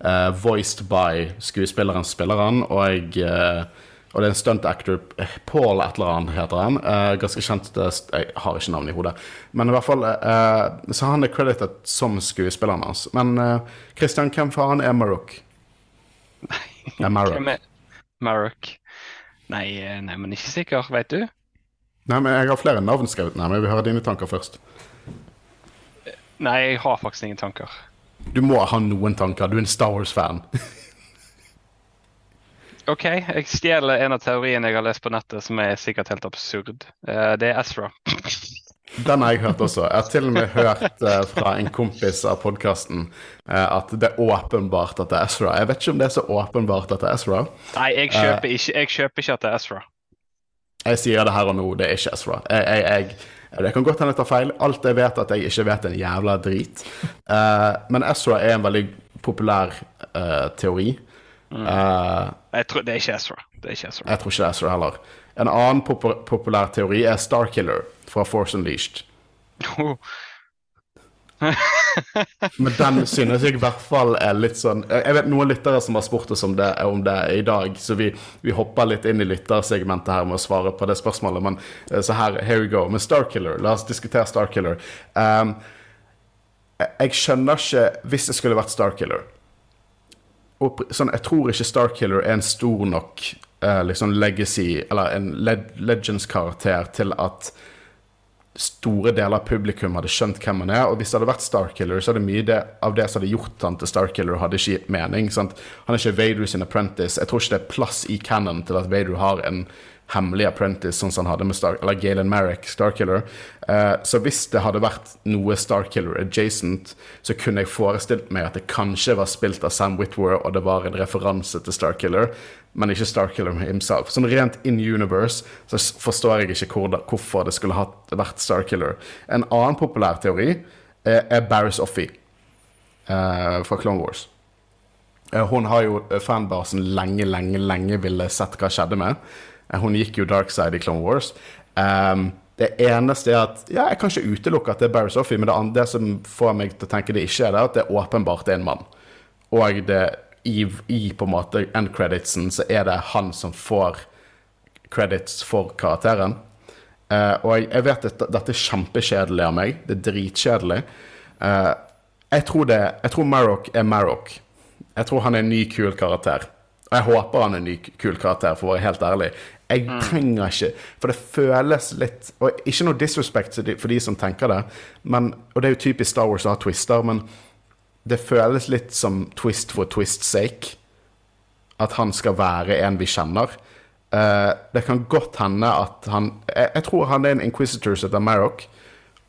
Uh, voiced by skuespilleren spilleren, og, uh, og det er en stunt actor, Paul et eller annet heter han. Uh, ganske kjent Jeg har ikke navnet i hodet. Men i hvert fall Så han er credited som skuespilleren hans. Men Christian, hvem faen er Marok? Nei, Marok. Marok. Nei, nei, men ikke sikker. Vet du? Nei, men Jeg har flere navn skrevet ned, men jeg vil høre dine tanker først. Nei, jeg har faktisk ingen tanker. Du må ha noen tanker. Du er en Star Wars-fan. OK, jeg stjeler en av teoriene jeg har lest på nettet, som er sikkert helt absurd. Uh, det er Ezra. Den har jeg hørt også. Jeg har til og med hørt uh, fra en kompis av podkasten uh, eh, at det er åpenbart at det er Ezra. Jeg vet ikke om det er så åpenbart at det er Ezra. Nei, jeg kjøper, ikke, jeg kjøper ikke at det er Ezra. Jeg sier det her og nå, det er ikke Ezra. Jeg, jeg, det kan godt hende jeg tar feil. Alt jeg vet, at jeg ikke vet en jævla drit. Uh, men Ezra er en veldig populær uh, teori. Mm. Uh, tror, det er ikke Ezra. Det er ikke Ezra. Jeg tror ikke det er Ezra heller. En annen pop populær teori er Starkiller fra Force Unleashed. Men den synes jeg i hvert fall er litt sånn Jeg vet noen lyttere som har spurt oss om det, om det i dag, så vi, vi, hopper litt inn i lyttersegmentet her med å svare på det spørsmålet. Men eh, så her, here we go. Men Starkiller, la oss diskutere Starkiller. Um, jeg skjønner ikke Hvis det skulle vært Starkiller sånn, Jeg tror ikke Starkiller er en stor nok uh, liksom legacy, eller en legends-karakter til at store deler av publikum hadde skjønt hvem han er. Og hvis det hadde vært Starkiller, så hadde mye av det som hadde gjort han til Starkiller, hadde ikke gitt mening. Sant? Han er ikke Vader sin apprentice. Jeg tror ikke det er plass i canon til at Vader har en hemmelig apprentice, sånn som han hadde med Star, eller Galen Merrick, Starkiller. Uh, så hvis det hadde vært noe Starkiller adjacent, så kunne jeg forestilt meg at det kanskje var spilt av Sam Whitwer, og det var en referanse til Starkiller, men ikke Starkiller himself. Sånn rent in universe så forstår jeg ikke hvor, hvorfor det skulle hatt, vært Starkiller. En annen populær teori er, er Barris Offie uh, fra Clone Wars. Uh, hun har jo fanbasen lenge, lenge, lenge ville sett hva skjedde med. Hun gikk jo dark side i Clone Wars. Um, det eneste er at ja, Jeg kan ikke utelukke at det er Barris Offee, men det, andre, som får meg til å tenke det ikke er det, at det åpenbart er en mann. Og det, i, i på en måte end creditsen så er det han som får credits for karakteren. Uh, og jeg, jeg, vet at dette er kjempekjedelig av meg. Det er dritkjedelig. Uh, jeg tror, det, jeg tror Marok er Marok. Jeg tror han er en ny, kul karakter. Og jeg håper han er en ny, kul karakter, for å være helt ærlig. Jeg mm. trenger ikke For det føles litt Og ikke noe disrespect for de som tenker det, men, og det er jo typisk Star Wars å ha twister, men det føles litt som twist for twist's sake. At han skal være en vi kjenner. Uh, det kan godt hende at han jeg, jeg, tror han er en inquisitor som heter Marrock.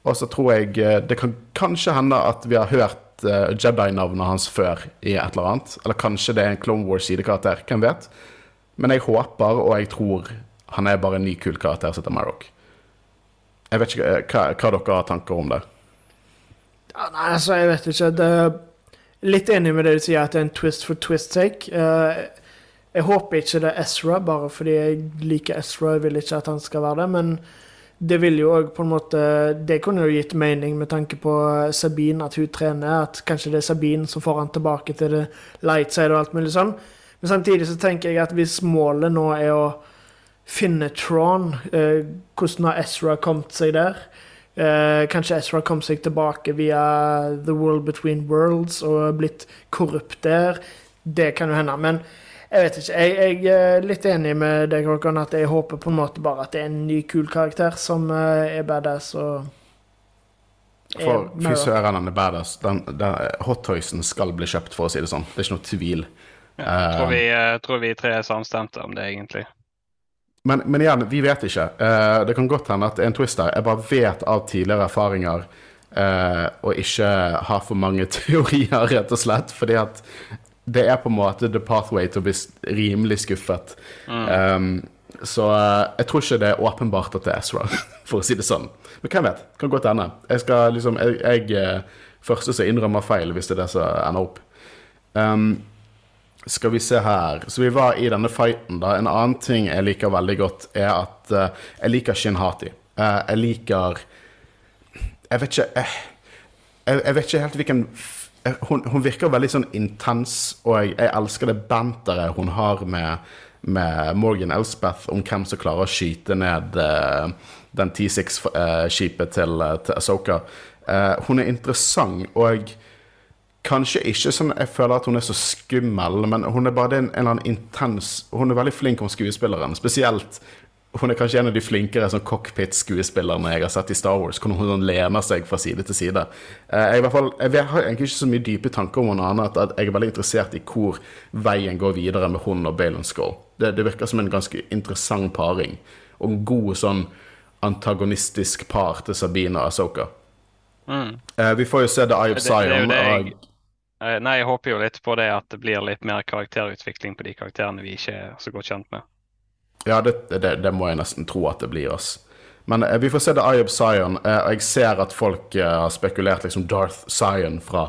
Og så tror jeg uh, det kan kanskje hende at vi har hørt uh, Jedi-navnet hans før i et eller annet. Eller kanskje det er en Clone Wars-sidekarakter. Hvem vet? Men jeg håper, og jeg tror, han er bare en ny, kul karakter som heter Marrock. Jeg vet ikke eh, hva, hva, dere har tanker om det. Ja, nei, altså, jeg vet ikke. Det er litt enig med det du sier, at det er en twist for twist sake. Uh, jeg håper ikke det er Ezra, bare fordi jeg liker Ezra. Jeg vil ikke at han skal være det. Men det vil jo òg på en måte Det kunne jo gitt mening med tanke på Sabine, at hun trener. At kanskje det er Sabine som får han tilbake til det light side og alt mulig sånn. Men samtidig så tenker jeg at hvis målet nå er å finne Tron, uh, hvordan har Ezra kommet seg der? Eh, kanskje Ezra kom seg tilbake via The World Between Worlds og blitt korrupt der. Det kan jo hende. Men jeg vet ikke. Jeg, jeg er litt enig med deg, Håkon, at jeg håper på en måte bare at det er en ny, kul karakter som eh, er badass og For fy søren, han er badass. Den, den, hot toysen skal bli kjøpt, for å si det sånn. Det er ikke noe tvil. Ja, jeg tror vi, jeg eh, tror vi tre er samstemte om det, egentlig. Men, men, igjen, vi vet ikke. Uh, det kan godt hende at det er en twist der. Jeg bare vet av tidligere erfaringer uh, å ikke ha for mange teorier, rett og slett. Fordi at det er på en måte the pathway til å bli rimelig skuffet. Mm. Um, så uh, jeg tror ikke det er åpenbart at det er Ezra, for å si det sånn. Men hvem vet? Kan godt hende. Jeg skal liksom Jeg, jeg første som innrømmer feil, hvis det er det som ender opp. Um, skal vi se her Så vi var i denne fighten, da. En annen ting jeg liker veldig godt, er at uh, jeg liker Shin Hati. jeg liker Jeg vet ikke jeg, jeg vet ikke helt hvilken Eh, hun, hun, virker veldig sånn intens, og jeg, jeg elsker det banteret hun har med, med, Morgan Elspeth om hvem som klarer å skyte ned uh, den T6-skipet uh, til, uh, til Asoka. Uh, hun er interessant, og kanskje ikke sånn jeg føler at hun er så skummel, men hun er bare en, en eller annen intens Hun er veldig flink om skuespilleren, spesielt hun er kanskje en av de flinkere sånn cockpit-skuespillerne jeg har sett i Star Wars. Hvordan hun lener seg fra side til side. Eh, jeg, fall, jeg, har egentlig ikke så mye dype tanker om henne annet at jeg er veldig interessert i hvor veien går videre med hun og Balon Skull. Det, det, virker som en ganske interessant paring. Og en god sånn antagonistisk par til Sabine og Asoka. Mm. Eh, vi får jo se The Eye of Zion. Jeg, nei, jeg håper jo litt på det at det blir litt mer karakterutvikling på de karakterene vi ikke er så godt kjent med. Ja, det, det, det, må jeg nesten tro at det blir. ass. Men eh, vi får se The Eye of Zion. Eh, jeg ser at folk eh, har spekulert liksom Darth Zion fra,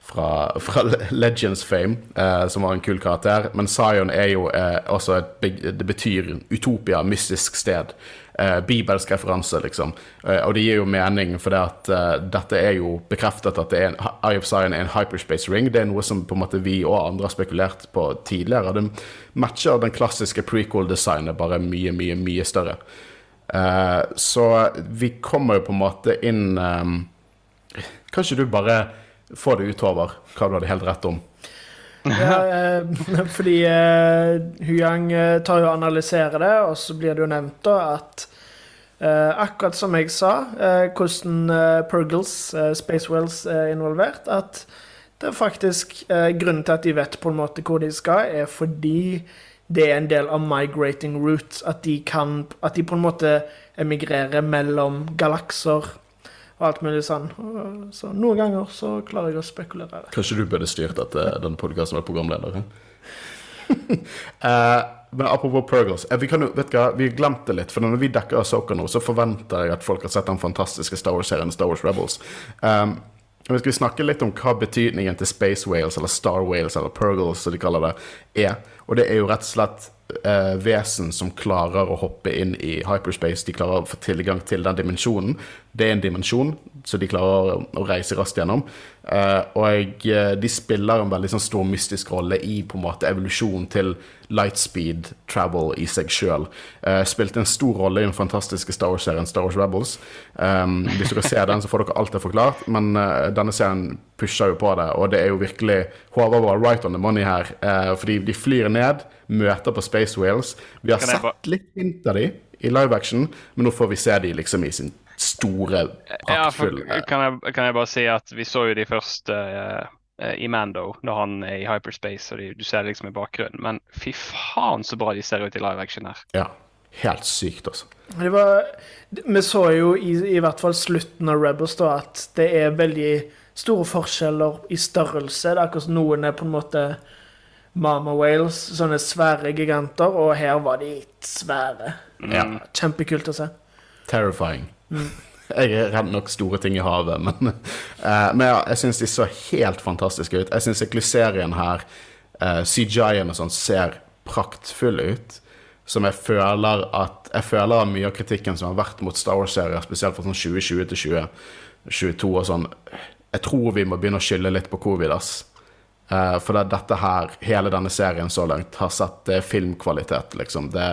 fra, fra Legends fame, eh, som var en kul karakter. Men Zion er jo eh, også et Det betyr utopia, mystisk sted eh, bibelsk referanse, liksom. Eh, og det gir jo mening, for det at eh, dette er jo bekreftet at det er en, Eye of Zion er en hyperspace ring. Det er noe som på en måte vi og andre har spekulert på tidligere. Det matcher den klassiske prequel-designet, bare mye, mye, mye større. Eh, så vi kommer jo på en måte inn eh, Kan ikke du bare få det utover hva du hadde helt rett om? Ja, eh, fordi eh, Huyang eh, tar jo og analyserer det, og så blir det jo nevnt da at eh, akkurat som jeg sa, eh, hvordan eh, Purgles, Space Wells, er involvert, at det er faktisk grunnen til at de vet på en måte hvor de skal, er fordi det er en del av migrating routes. At de kan At de på en måte emigrerer mellom galakser og alt mulig sånn. Så noen ganger så klarer jeg å spekulere. Kanskje du burde styrt at den podkasten med programleder? uh, men apropos Purgles. eh, vi, kan vet hva, vi glemte litt, for når vi dekker Asoka nå, så forventer jeg at folk har sett den fantastiske Star Wars-serien Star Wars Rebels. Um, men skal vi snakke litt om hva betydningen til Space Whales, eller Star Whales, eller Pergles, som de kaller det, er. Og det er jo rett og slett eh, vesen som klarer å hoppe inn i hyperspace. De klarer å få tilgang til den dimensjonen. Det er en dimensjon, som de klarer å, reise raskt gjennom. Eh, og eh, de spiller en veldig sånn stor mystisk rolle i på en måte evolusjonen til lightspeed travel i seg sjøl. Uh, spilte en stor rolle i den fantastiske Star Wars-serien Star Wars Rebels. Hvis dere ser den, så får dere alt det forklart, men denne serien pusher jo på det, og det er jo virkelig Håvard var right on the money her, fordi de flyr ned, møter på Space Whales. Vi har sett litt hint av de i live action, men nå får vi se de liksom i sin store, Ja, for, kan, kan jeg bare si at vi så jo de først eh, eh, i Mando, når han er i hyperspace, og de, du ser det liksom i bakgrunnen. Men fy faen så bra de ser ut i live action her. Ja, helt sykt, altså. Det var, vi så jo i, i hvert fall slutten av Rebels da, at det er veldig store forskjeller i størrelse. Det er akkurat som noen er på en måte Mama Whales, sånne svære giganter, og her var de svære. Ja. Kjempekult å se. Terrifying. Jeg er redd nok store ting i havet, men, uh, men ja, jeg syns de så helt fantastiske ut. Jeg syns eklyserien her, uh, CGI-en og sånn, ser praktfull ut. Som jeg føler at Jeg føler at mye av kritikken som har vært mot Star Wars-serier, spesielt fra sånn 2020 til 2022 og sånn Jeg tror vi må begynne å skylde litt på covid, ass. Eh, for det, dette her, hele denne serien så langt, har sett eh, filmkvalitet, liksom. Det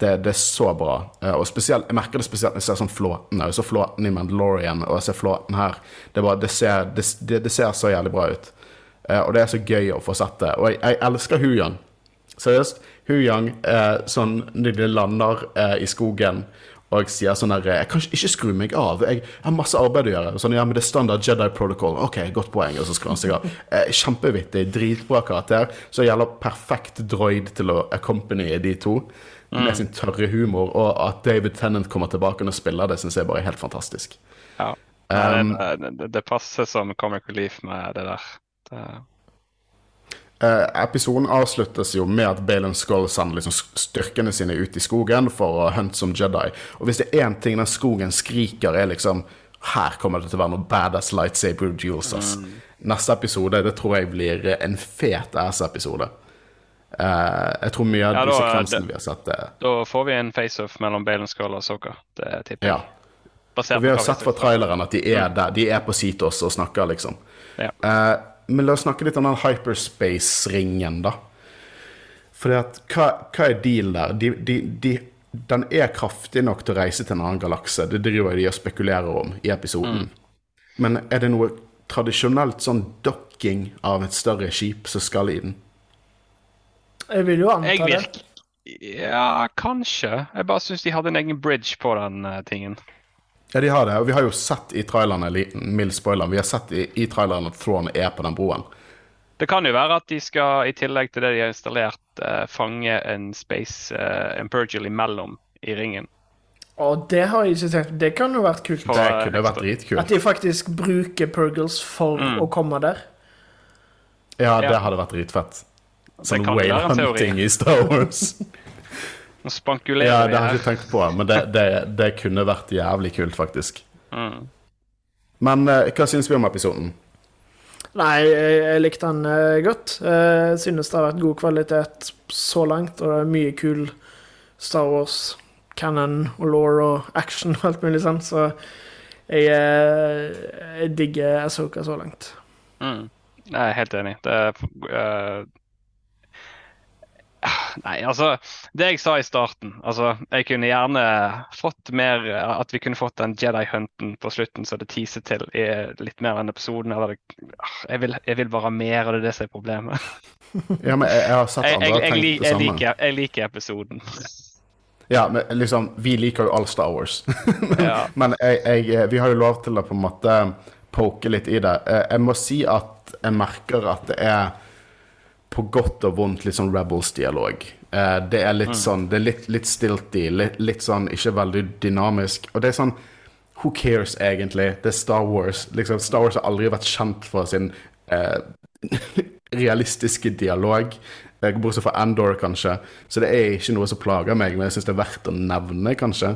det, det er så bra. Uh, og spesielt, Jeg merker det spesielt når jeg ser sånn flåten. Jeg så flåten i Mandalorian, og jeg ser flåten her. Det, er bare, det, ser, det, det, det ser så jævlig bra ut. Uh, og det er så gøy å få sett det. Og jeg, jeg elsker Huyang. Seriøst. Huyang, eh, sånn når de lander i skogen og jeg sier sånn her Jeg kan ikke skru meg av. Jeg har masse arbeid å gjøre. Sånn, ja, men det er standard Jedi protocol. OK, godt poeng. Og så skrur han seg av. Eh, kjempevittig. Dritbra karakter. Så gjelder perfekt droid til å accompany de to. Med sin tørre humor. Og at David Tennant kommer tilbake og spiller det, syns jeg bare er helt fantastisk. Ja. Um, det, det, det passer som comic relief med det der. Det, Eh, episoden avsluttes jo med at Balen Skull sender liksom styrkene sine ut i skogen for å hunte som Jedi. Og hvis det er én ting den skogen skriker, er liksom Her kommer det til å være noe badass lightsaber duels. ass. Neste episode det tror jeg blir en fet ass-episode. Eh, jeg tror mye av Ja, de da, sekvensene vi har sett, eh, da får vi en face-off mellom Balen Skull og Soka. Det tipper Ja. Basert Og vi har sett fra traileren at de er der, de er på Cetos og snakker, liksom. Ja. Eh, men la oss snakke litt om den hyperspace-ringen, da. Fordi at, hva, hva er dealen der? De, de, de, den er kraftig nok til å reise til en annen galakse. Det driver de og spekulerer om i episoden. Men er det noe tradisjonelt sånn dokking av et større skip som skal i den? Jeg vil jo anta det. Ja, kanskje. Jeg bare syns de hadde en egen bridge på den uh, tingen. Ja, de har det. Og vi har jo sett i trailerne, mild spoiler, vi har sett i, i traileren at Thrawn er på den broen. Det kan jo være at de skal, i tillegg til det de har installert, uh, fange en space uh, en imellom i ringen. Og det har jeg ikke tenkt Det kan jo vært kult. For- Det eh, kunne vært At de faktisk bruker Purgles for å komme der. Ja, det Ja. hadde vært dritfett. Sånn whale hunting i Star Wars. Nå spankulerer ja, det har jeg ikke tenkt på, men det, det, det kunne vært jævlig kult, faktisk. Mm. Men eh, hva syns vi om episoden? Nei, jeg, jeg likte den eh, godt. Jeg synes det har vært god kvalitet så langt, og det er mye kul Star Wars, canon og law og action og alt mulig sånn, så jeg, eh, jeg digger Asoka så langt. Mm. Jeg er helt enig. Det er eh, Nei, altså Det jeg sa i starten altså, Jeg kunne gjerne fått mer At vi kunne fått den Jedi-hunten på slutten så det teaser til i litt mer enn episoden. Eller ah, jeg, vil, jeg vil bare mer, og det er det som er problemet. Ja, men jeg, jeg har sett andre jeg, jeg, jeg, jeg, liker, liker episoden. Ja, men liksom, vi liker jo all Star Wars. Ja. Men jeg, vi har jo lov til å på en måte poke litt i det. Eh, Jeg må si at jeg merker at det er på godt og vondt litt sånn Rebels-dialog. Eh, det er litt sånn Det er litt, litt stilty, litt, litt sånn ikke veldig dynamisk. Og det er sånn Who cares, egentlig? Det er Star Wars. Liksom, Star Wars har aldri vært kjent for sin eh, realistiske dialog. Eh, Bortsett fra Andor, kanskje. Så det er ikke noe som plager meg, men jeg syns det er verdt å nevne, kanskje.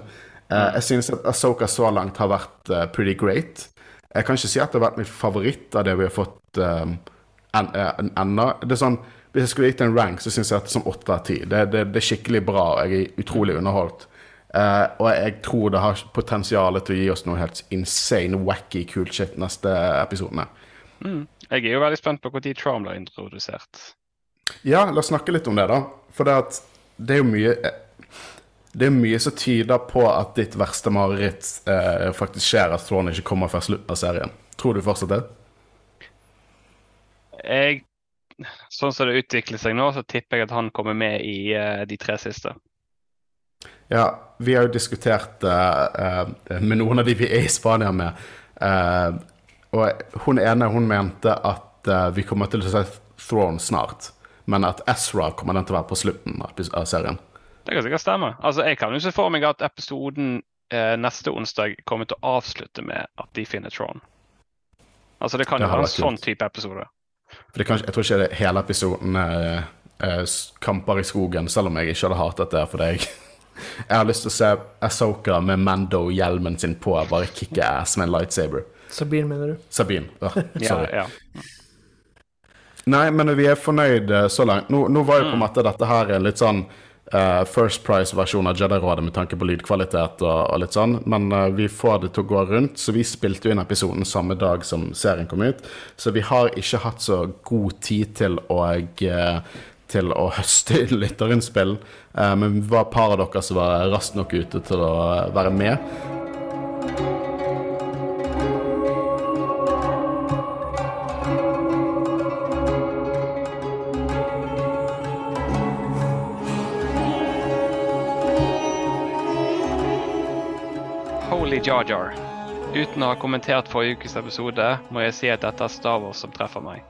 Eh, jeg synes at Asoka så langt har vært uh, pretty great. Jeg kan ikke si at det har vært min favoritt av det vi har fått um, ennå. Det er sånn, Hvis jeg skulle gitt en rank, så syns jeg at det er sånn åtte av ti. Det, det, det, er skikkelig bra, og jeg er utrolig underholdt. Uh, og jeg tror det har potensial til å gi oss noe helt insane, wacky, cool shit neste episode. Mm. Jeg er jo veldig spent på når Tron blir introdusert. Ja, la oss snakke litt om det, da. For det, at, det er jo mye Det er mye som tyder på at ditt verste mareritt uh, faktisk skjer, at Tron ikke kommer før slutten av serien. Tror du fortsatt det? Jeg Sånn som det utvikler seg nå, så tipper jeg at han kommer med i uh, de tre siste. Ja, vi har jo diskutert uh, med noen av de vi er i Spania med. Uh, og hun ene hun mente at uh, vi kommer til å se Throne snart. Men at Ezra kommer den til å være på slutten av serien. Det kan sikkert stemme. Altså, Jeg kan jo se for meg at episoden neste onsdag kommer til å avslutte med at de finner Throne. Altså, det kan jo være en sånn type episode. For kan, jeg tror ikke det hele episoden er kamper i skogen, selv om jeg ikke hadde hatet det for deg. Jeg har lyst til å se Asoka med Mando-hjelmen sin på, bare kicke ass med en lightsaber. Sabine, mener du? Sabine. Oh, sorry. ja, ja. Nei, men vi er fornøyd eh, så langt. Nå, nå var jo på en mm. måte dette her litt sånn uh, First Price-versjon av Jedi-rådet med tanke på lydkvalitet og, og litt sånn, men uh, vi får det til å gå rundt. Så vi spilte jo inn episoden samme dag som serien kom ut, så vi har ikke hatt så god tid til å uh, til å høste lytterinnspill. Men vi var et par av dere som var raskt nok ute til å være med. Holy Jar Jar. Uten å ha kommentert forrige ukes episode, må jeg si at dette er Star Wars som treffer meg.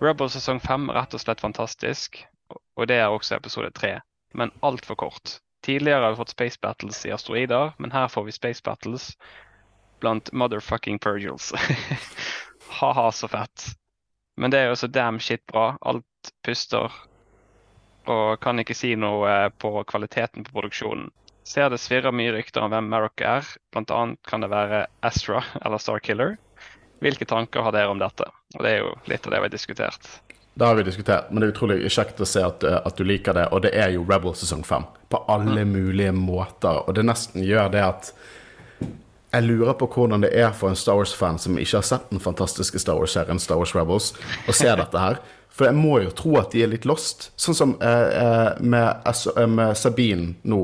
Rebel sesong fem er rett og slett fantastisk, og det er også episode tre, men altfor kort. Tidligere har vi fått Space Battles i asteroider, men her får vi Space Battles blant motherfucking Pergils. Ha-ha, så fett. Men det er jo så damn shit bra. Alt puster. Og kan ikke si noe eh, på kvaliteten på produksjonen. Ser det svirrer mye rykter om hvem Marrock er. Blant annet kan det være Astra eller Starkiller. Hvilke tanker har dere om dette? Og Det er jo litt av det vi har diskutert. Det har vi diskutert, men det er utrolig kjekt å se at, eh, at du liker det. Og det er jo Rebel sesong fem. På alle mm. mulige måter. Og det nesten gjør det at jeg lurer på hvordan det er for en Star Wars-fan som ikke har sett den fantastiske Star Wars-serien Star Wars Rebels, å se dette her. For jeg må jo tro at de er litt lost. Sånn som eh, eh med, eh, med, Sabine nå.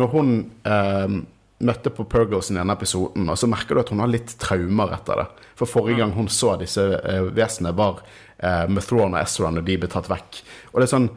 Når hun eh, møtte på Pergos i denne episoden, og så merker du at hun har litt traumer etter det. For forrige gang hun så disse eh, vesenene, var eh, med og Ezra når de ble tatt vekk. Og det er sånn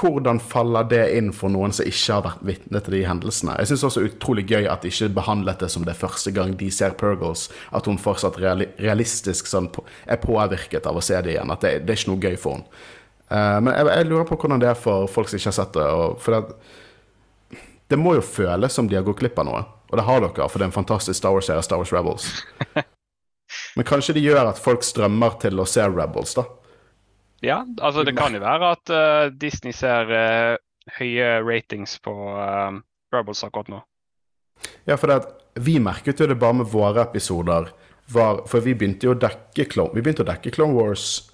Hvordan faller det inn for noen som ikke har vært vitne til de hendelsene? Jeg syns også utrolig gøy at de ikke behandlet det som det første gang de ser Purgles. At hun fortsatt realistisk sånn, er påvirket av å se det igjen. At det, det er ikke noe gøy for henne. Uh, men jeg, jeg, lurer på hvordan det er for folk som ikke har sett det. For det, det må jo føles som de har gått glipp av noe. Og det har dere, for det er en fantastisk Star Wars-serie, Star Wars Rebels. Men kanskje det gjør at folk strømmer til å se Rebels, da? Ja, altså det kan jo være at uh, Disney ser uh, høye ratings på uh, Rebels akkurat nå. Ja, for det, vi merket jo det bare med våre episoder. Var, for vi begynte jo å dekke Clone, vi begynte å dekke Clone Wars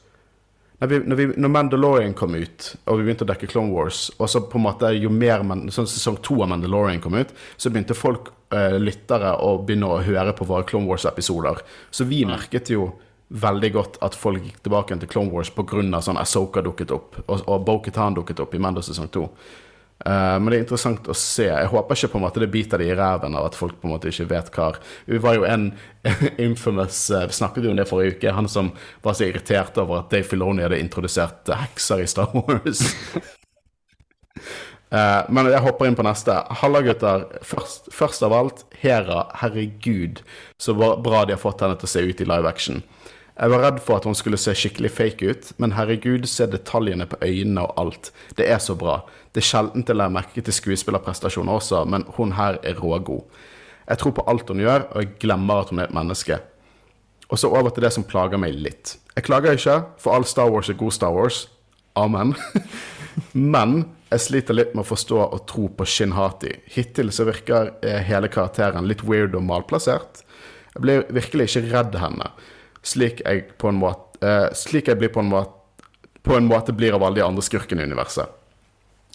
når, vi, når, vi, når, Mandalorian kom ut, og vi begynte å dekke Clone Wars, og så på en måte jo mer sånn sesong to av Mandalorian kom ut, så begynte folk, lyttere, å begynne å høre på våre Clone Wars-episoder. Så vi mm. merket jo veldig godt at folk gikk tilbake til Clone Wars pga. sånn Asoka dukket opp, og, og Bo-Katan dukket opp i Mando sesong to. Uh, men det er interessant å se. Jeg håper ikke på en måte det biter de i ræven av at folk på en måte ikke vet hva Vi var jo en infamous uh, Vi snakket jo om det forrige uke. Han som var så irritert over at Dave Filoni hadde introdusert hekser i Star Wars. uh, men jeg hopper inn på neste. Halla, gutter. Først, først, av alt, Hera. Herregud, så bra de har fått henne til å se ut i live action. Jeg var redd for at hun skulle se skikkelig fake ut, men herregud, se detaljene på øynene og alt. Det er så bra. Det er sjelden jeg legger merke til skuespillerprestasjoner også, men hun her er rågod. Jeg tror på alt hun gjør, og jeg glemmer at hun er et menneske. Og så over til det som plager meg litt. Jeg klager ikke, for all Star Wars er god Star Wars. Amen. Men jeg sliter litt med å forstå og tro på Shin-Hati. Hittil så virker eh, hele karakteren litt weird og malplassert. Jeg blir virkelig ikke redd henne, slik jeg på en måte, uh, slik jeg blir på en måte, på en måte blir av alle de andre skurkene i universet.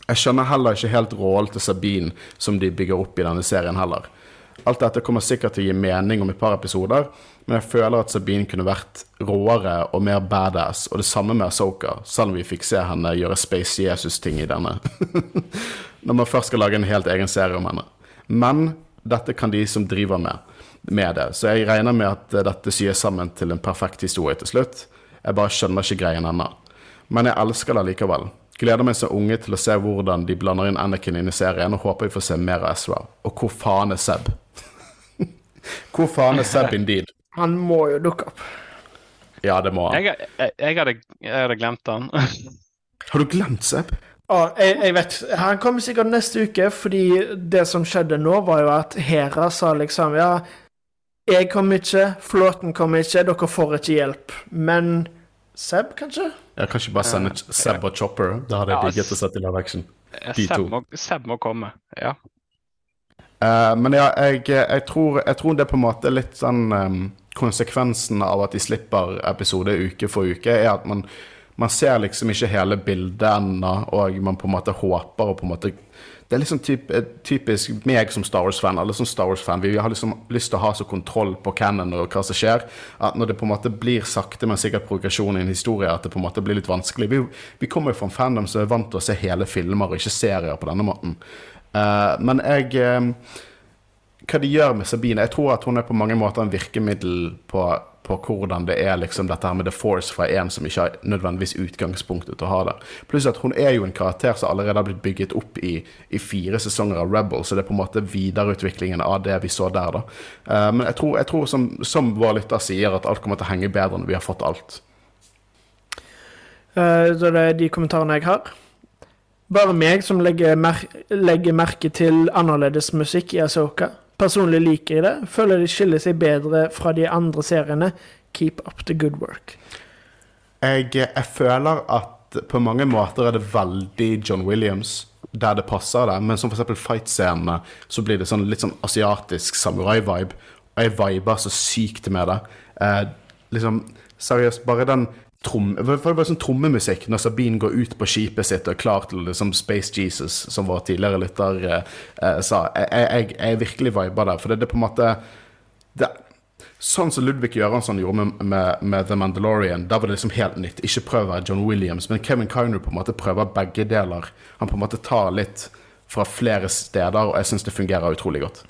Jeg skjønner heller ikke helt rollen til Sabine som de bygger opp i denne serien heller. Alt dette kommer sikkert til å gi mening om et par episoder, men jeg føler at Sabine kunne vært råere og mer badass, og det samme med Asoka, selv om vi fikk se henne gjøre Space Jesus-ting i denne. Når man først skal lage en helt egen serie om henne. Men dette kan de som driver med, med det, så jeg regner med at dette syes sammen til en perfekt historie til slutt. Jeg bare skjønner ikke greien ennå. Men jeg elsker det likevel. Gleder meg som unge til å se hvordan de blander inn Anakin inn i serien, og håper vi får se mer av Ezra. Og hvor faen er Seb? hvor faen er Seb indeed? Han må jo dukke opp. Ja, det må han. Jeg, jeg, jeg, hadde, jeg hadde glemt han. Har du glemt Seb? Å, jeg, jeg vet Han kommer sikkert neste uke, fordi det som skjedde nå, var jo at Hera sa liksom Ja, jeg kommer ikke, flåten kommer ikke, dere får ikke hjelp. Men Seb, kanskje? Ja, kanskje bare sende Seb og Chopper. Da hadde jeg Ja, digget å sette i live action. De Seb to. må, Seb må komme. Ja. Uh, men ja, jeg, jeg, tror, jeg tror det er på en måte litt sånn um, Konsekvensen av at de slipper episode uke for uke, er at man, man ser liksom ikke hele bildet ennå, og man på en måte håper og på en måte Det er liksom typ, eh, typisk meg som Star Wars-fan, alle som Star Wars-fan. Vi har liksom lyst til å ha så kontroll på canon og hva som skjer, at når det på en måte blir sakte, men sikkert progresjon i en historie, at det på en måte blir litt vanskelig. Vi, vi kommer jo fra en fandom som er vant til å se hele filmer og ikke serier på denne måten. Uh, men jeg uh, hva de gjør med Sabine. Jeg tror at hun er på mange måter en virkemiddel på, på hvordan det er liksom dette her med The Force fra en som ikke har nødvendigvis utgangspunktet til å ha det. Pluss at hun er jo en karakter som allerede har blitt bygget opp i, i fire sesonger av Rebel, så det er på en måte videreutviklingen av det vi så der, da. Uh, men jeg tror, jeg tror som, som vår lytter sier, at alt kommer til å henge bedre når vi har fått alt. Så det er de kommentarene jeg har. Bare meg som legger, mer legger merke til annerledes musikk i Asoka. Personlig liker jeg det. Føler det skiller seg bedre fra de andre seriene. Keep up the good work. Jeg, jeg føler at på mange måter er det veldig John Williams der det passer det, men som eksempel fight-scenene, så blir det sånn litt sånn asiatisk samurai-vibe. Og jeg viber så sykt med det. Eh, liksom, seriøst, bare den trom, det var sånn trommemusikk når Sabine går ut på skipet sitt og er klar til liksom Space Jesus, som vår tidligere lytter eh, eh, sa. Jeg, jeg, jeg virkelig viber der, for det, det er på en måte det, Sånn som Ludvig Göransson gjorde med, med, med The Mandalorian, der var det liksom helt nytt. Ikke prøv å være John Williams, men Kevin Kiner på en måte prøver begge deler. Han på en måte tar litt fra flere steder, og jeg syns det fungerer utrolig godt.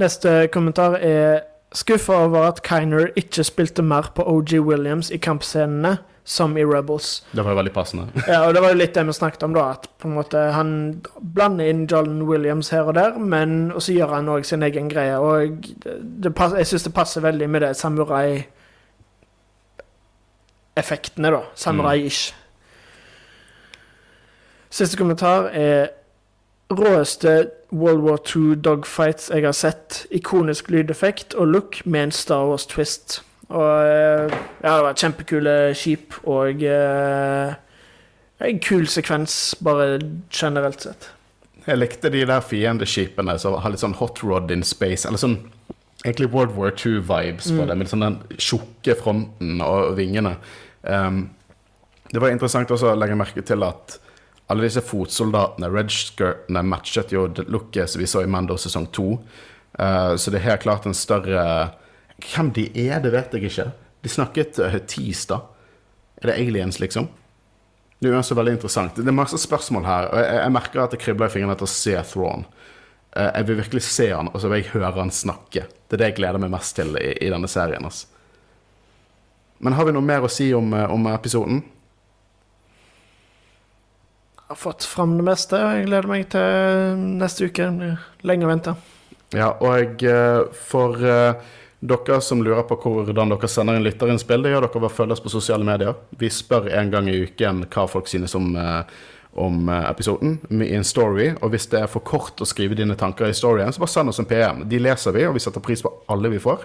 Neste kommentar er skuffa over at Kiner ikke spilte mer på OG Williams i kampscenene, som i Rebels. Det var jo veldig passende. Ja, og det var jo litt det vi snakket om, da. At på en måte han blander inn John Williams her og der, men og så gjør han òg sin egen greie. Og pass- jeg syns det passer veldig med det samurai-effektene, da. Samurai-ish. Siste kommentar er råeste World War II dogfights jeg har sett. Ikonisk lydeffekt og look med en Star Wars-twist. Og eh, ja, det var kjempekule skip og eh, en kul sekvens, bare generelt sett. Jeg likte de der fiendeskipene som har litt sånn hot rod in space, eller sånn egentlig World War II-vibes på det, med sånn den tjukke fronten og vingene. Um, det var interessant også å legge merke til at alle disse fotsoldatene, red-skirtene, matchet jo det looket som vi så i Mando sesong 2. Uh, så det er helt klart en større Hvem de er, det vet jeg ikke. De snakket uh, tis, da. Er det aliens, liksom? Det er jo også veldig interessant. Det er masse spørsmål her. og Jeg, jeg merker at det kribler i fingrene etter å se Thrawn. Uh, Jeg vil virkelig se han, og så vil jeg høre han snakke. Det er det jeg gleder meg mest til i, i denne serien. Altså. Men har vi noe mer å si om, om episoden? Jeg har fått fram det meste, og jeg gleder meg til neste uke. Lenge å vente. Ja, og eh, for eh, Dere som lurer på hvordan dere sender inn lytterinnspill, det gjør dere ved å følge oss på sosiale medier. Vi spør en gang i uken hva folk synes om, eh, om episoden i en story. Og hvis det er for kort å skrive dine tanker i storyen, så bare send oss en PM. De leser vi, og vi setter pris på alle vi får.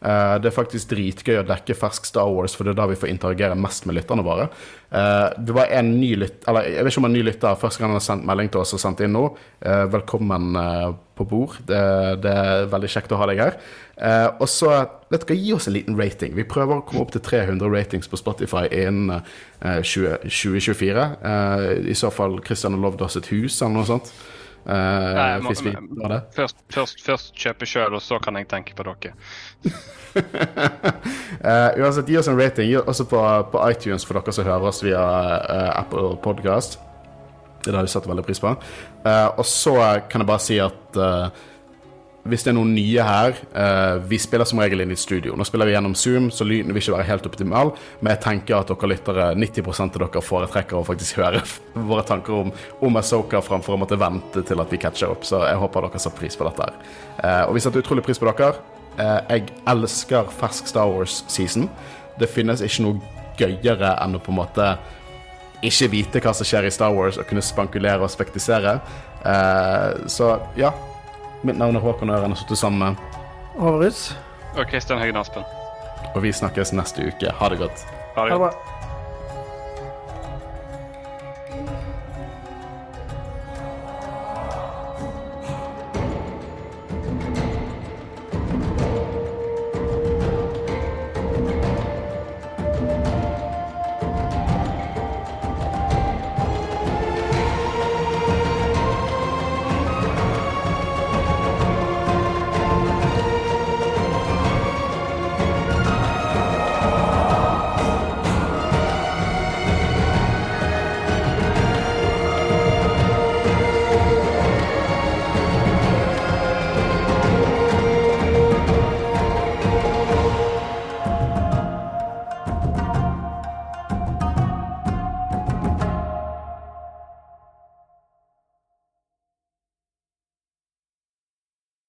Eh, det er faktisk dritgøy å dekke fersk Star Wars, for det er da vi får interagere mest med lytterne våre. Uh, det var en ny lytter, eller jeg vet ikke om en ny lytter første gang han har sendt melding til oss og sendt inn nå. Uh, velkommen på bord. Det, det, er veldig kjekt å ha deg her. og så vet dere, gi oss en liten rating. Vi prøver å komme opp til 300 ratings på Spotify innen 20, 2024. I så fall Christian har lovd oss et hus eller noe sånt. Uh, må, vi, først, først, først, kjøpe sjøl, og så kan jeg tenke på dere. uh, uansett, gi oss en rating. Gi også på, på, iTunes for dere som hører oss via uh, Apple Podcast. Det har vi satt veldig pris på. og så kan jeg bare si at hvis det er noen nye her uh, Vi spiller som regel inn i studio. Nå spiller vi gjennom Zoom, så lyden vil ikke være helt optimal. Men jeg tenker at dere lyttere, 90 av dere foretrekker å faktisk høre våre tanker om, om Asoka framfor å måtte vente til at vi catcher opp. Så jeg håper dere setter pris på dette. her. Uh, og vi setter utrolig pris på dere. Uh, jeg elsker fersk Star Wars-season. Det finnes ikke noe gøyere enn å på en måte ikke vite hva som skjer i Star Wars, og kunne spankulere og spektisere. så ja, Mitt navn er Håkon Øren, og sittet sammen med Håvard Og Kristian Høgen Aspen. Og vi snakkes neste uke. Ha det godt. Ha det godt.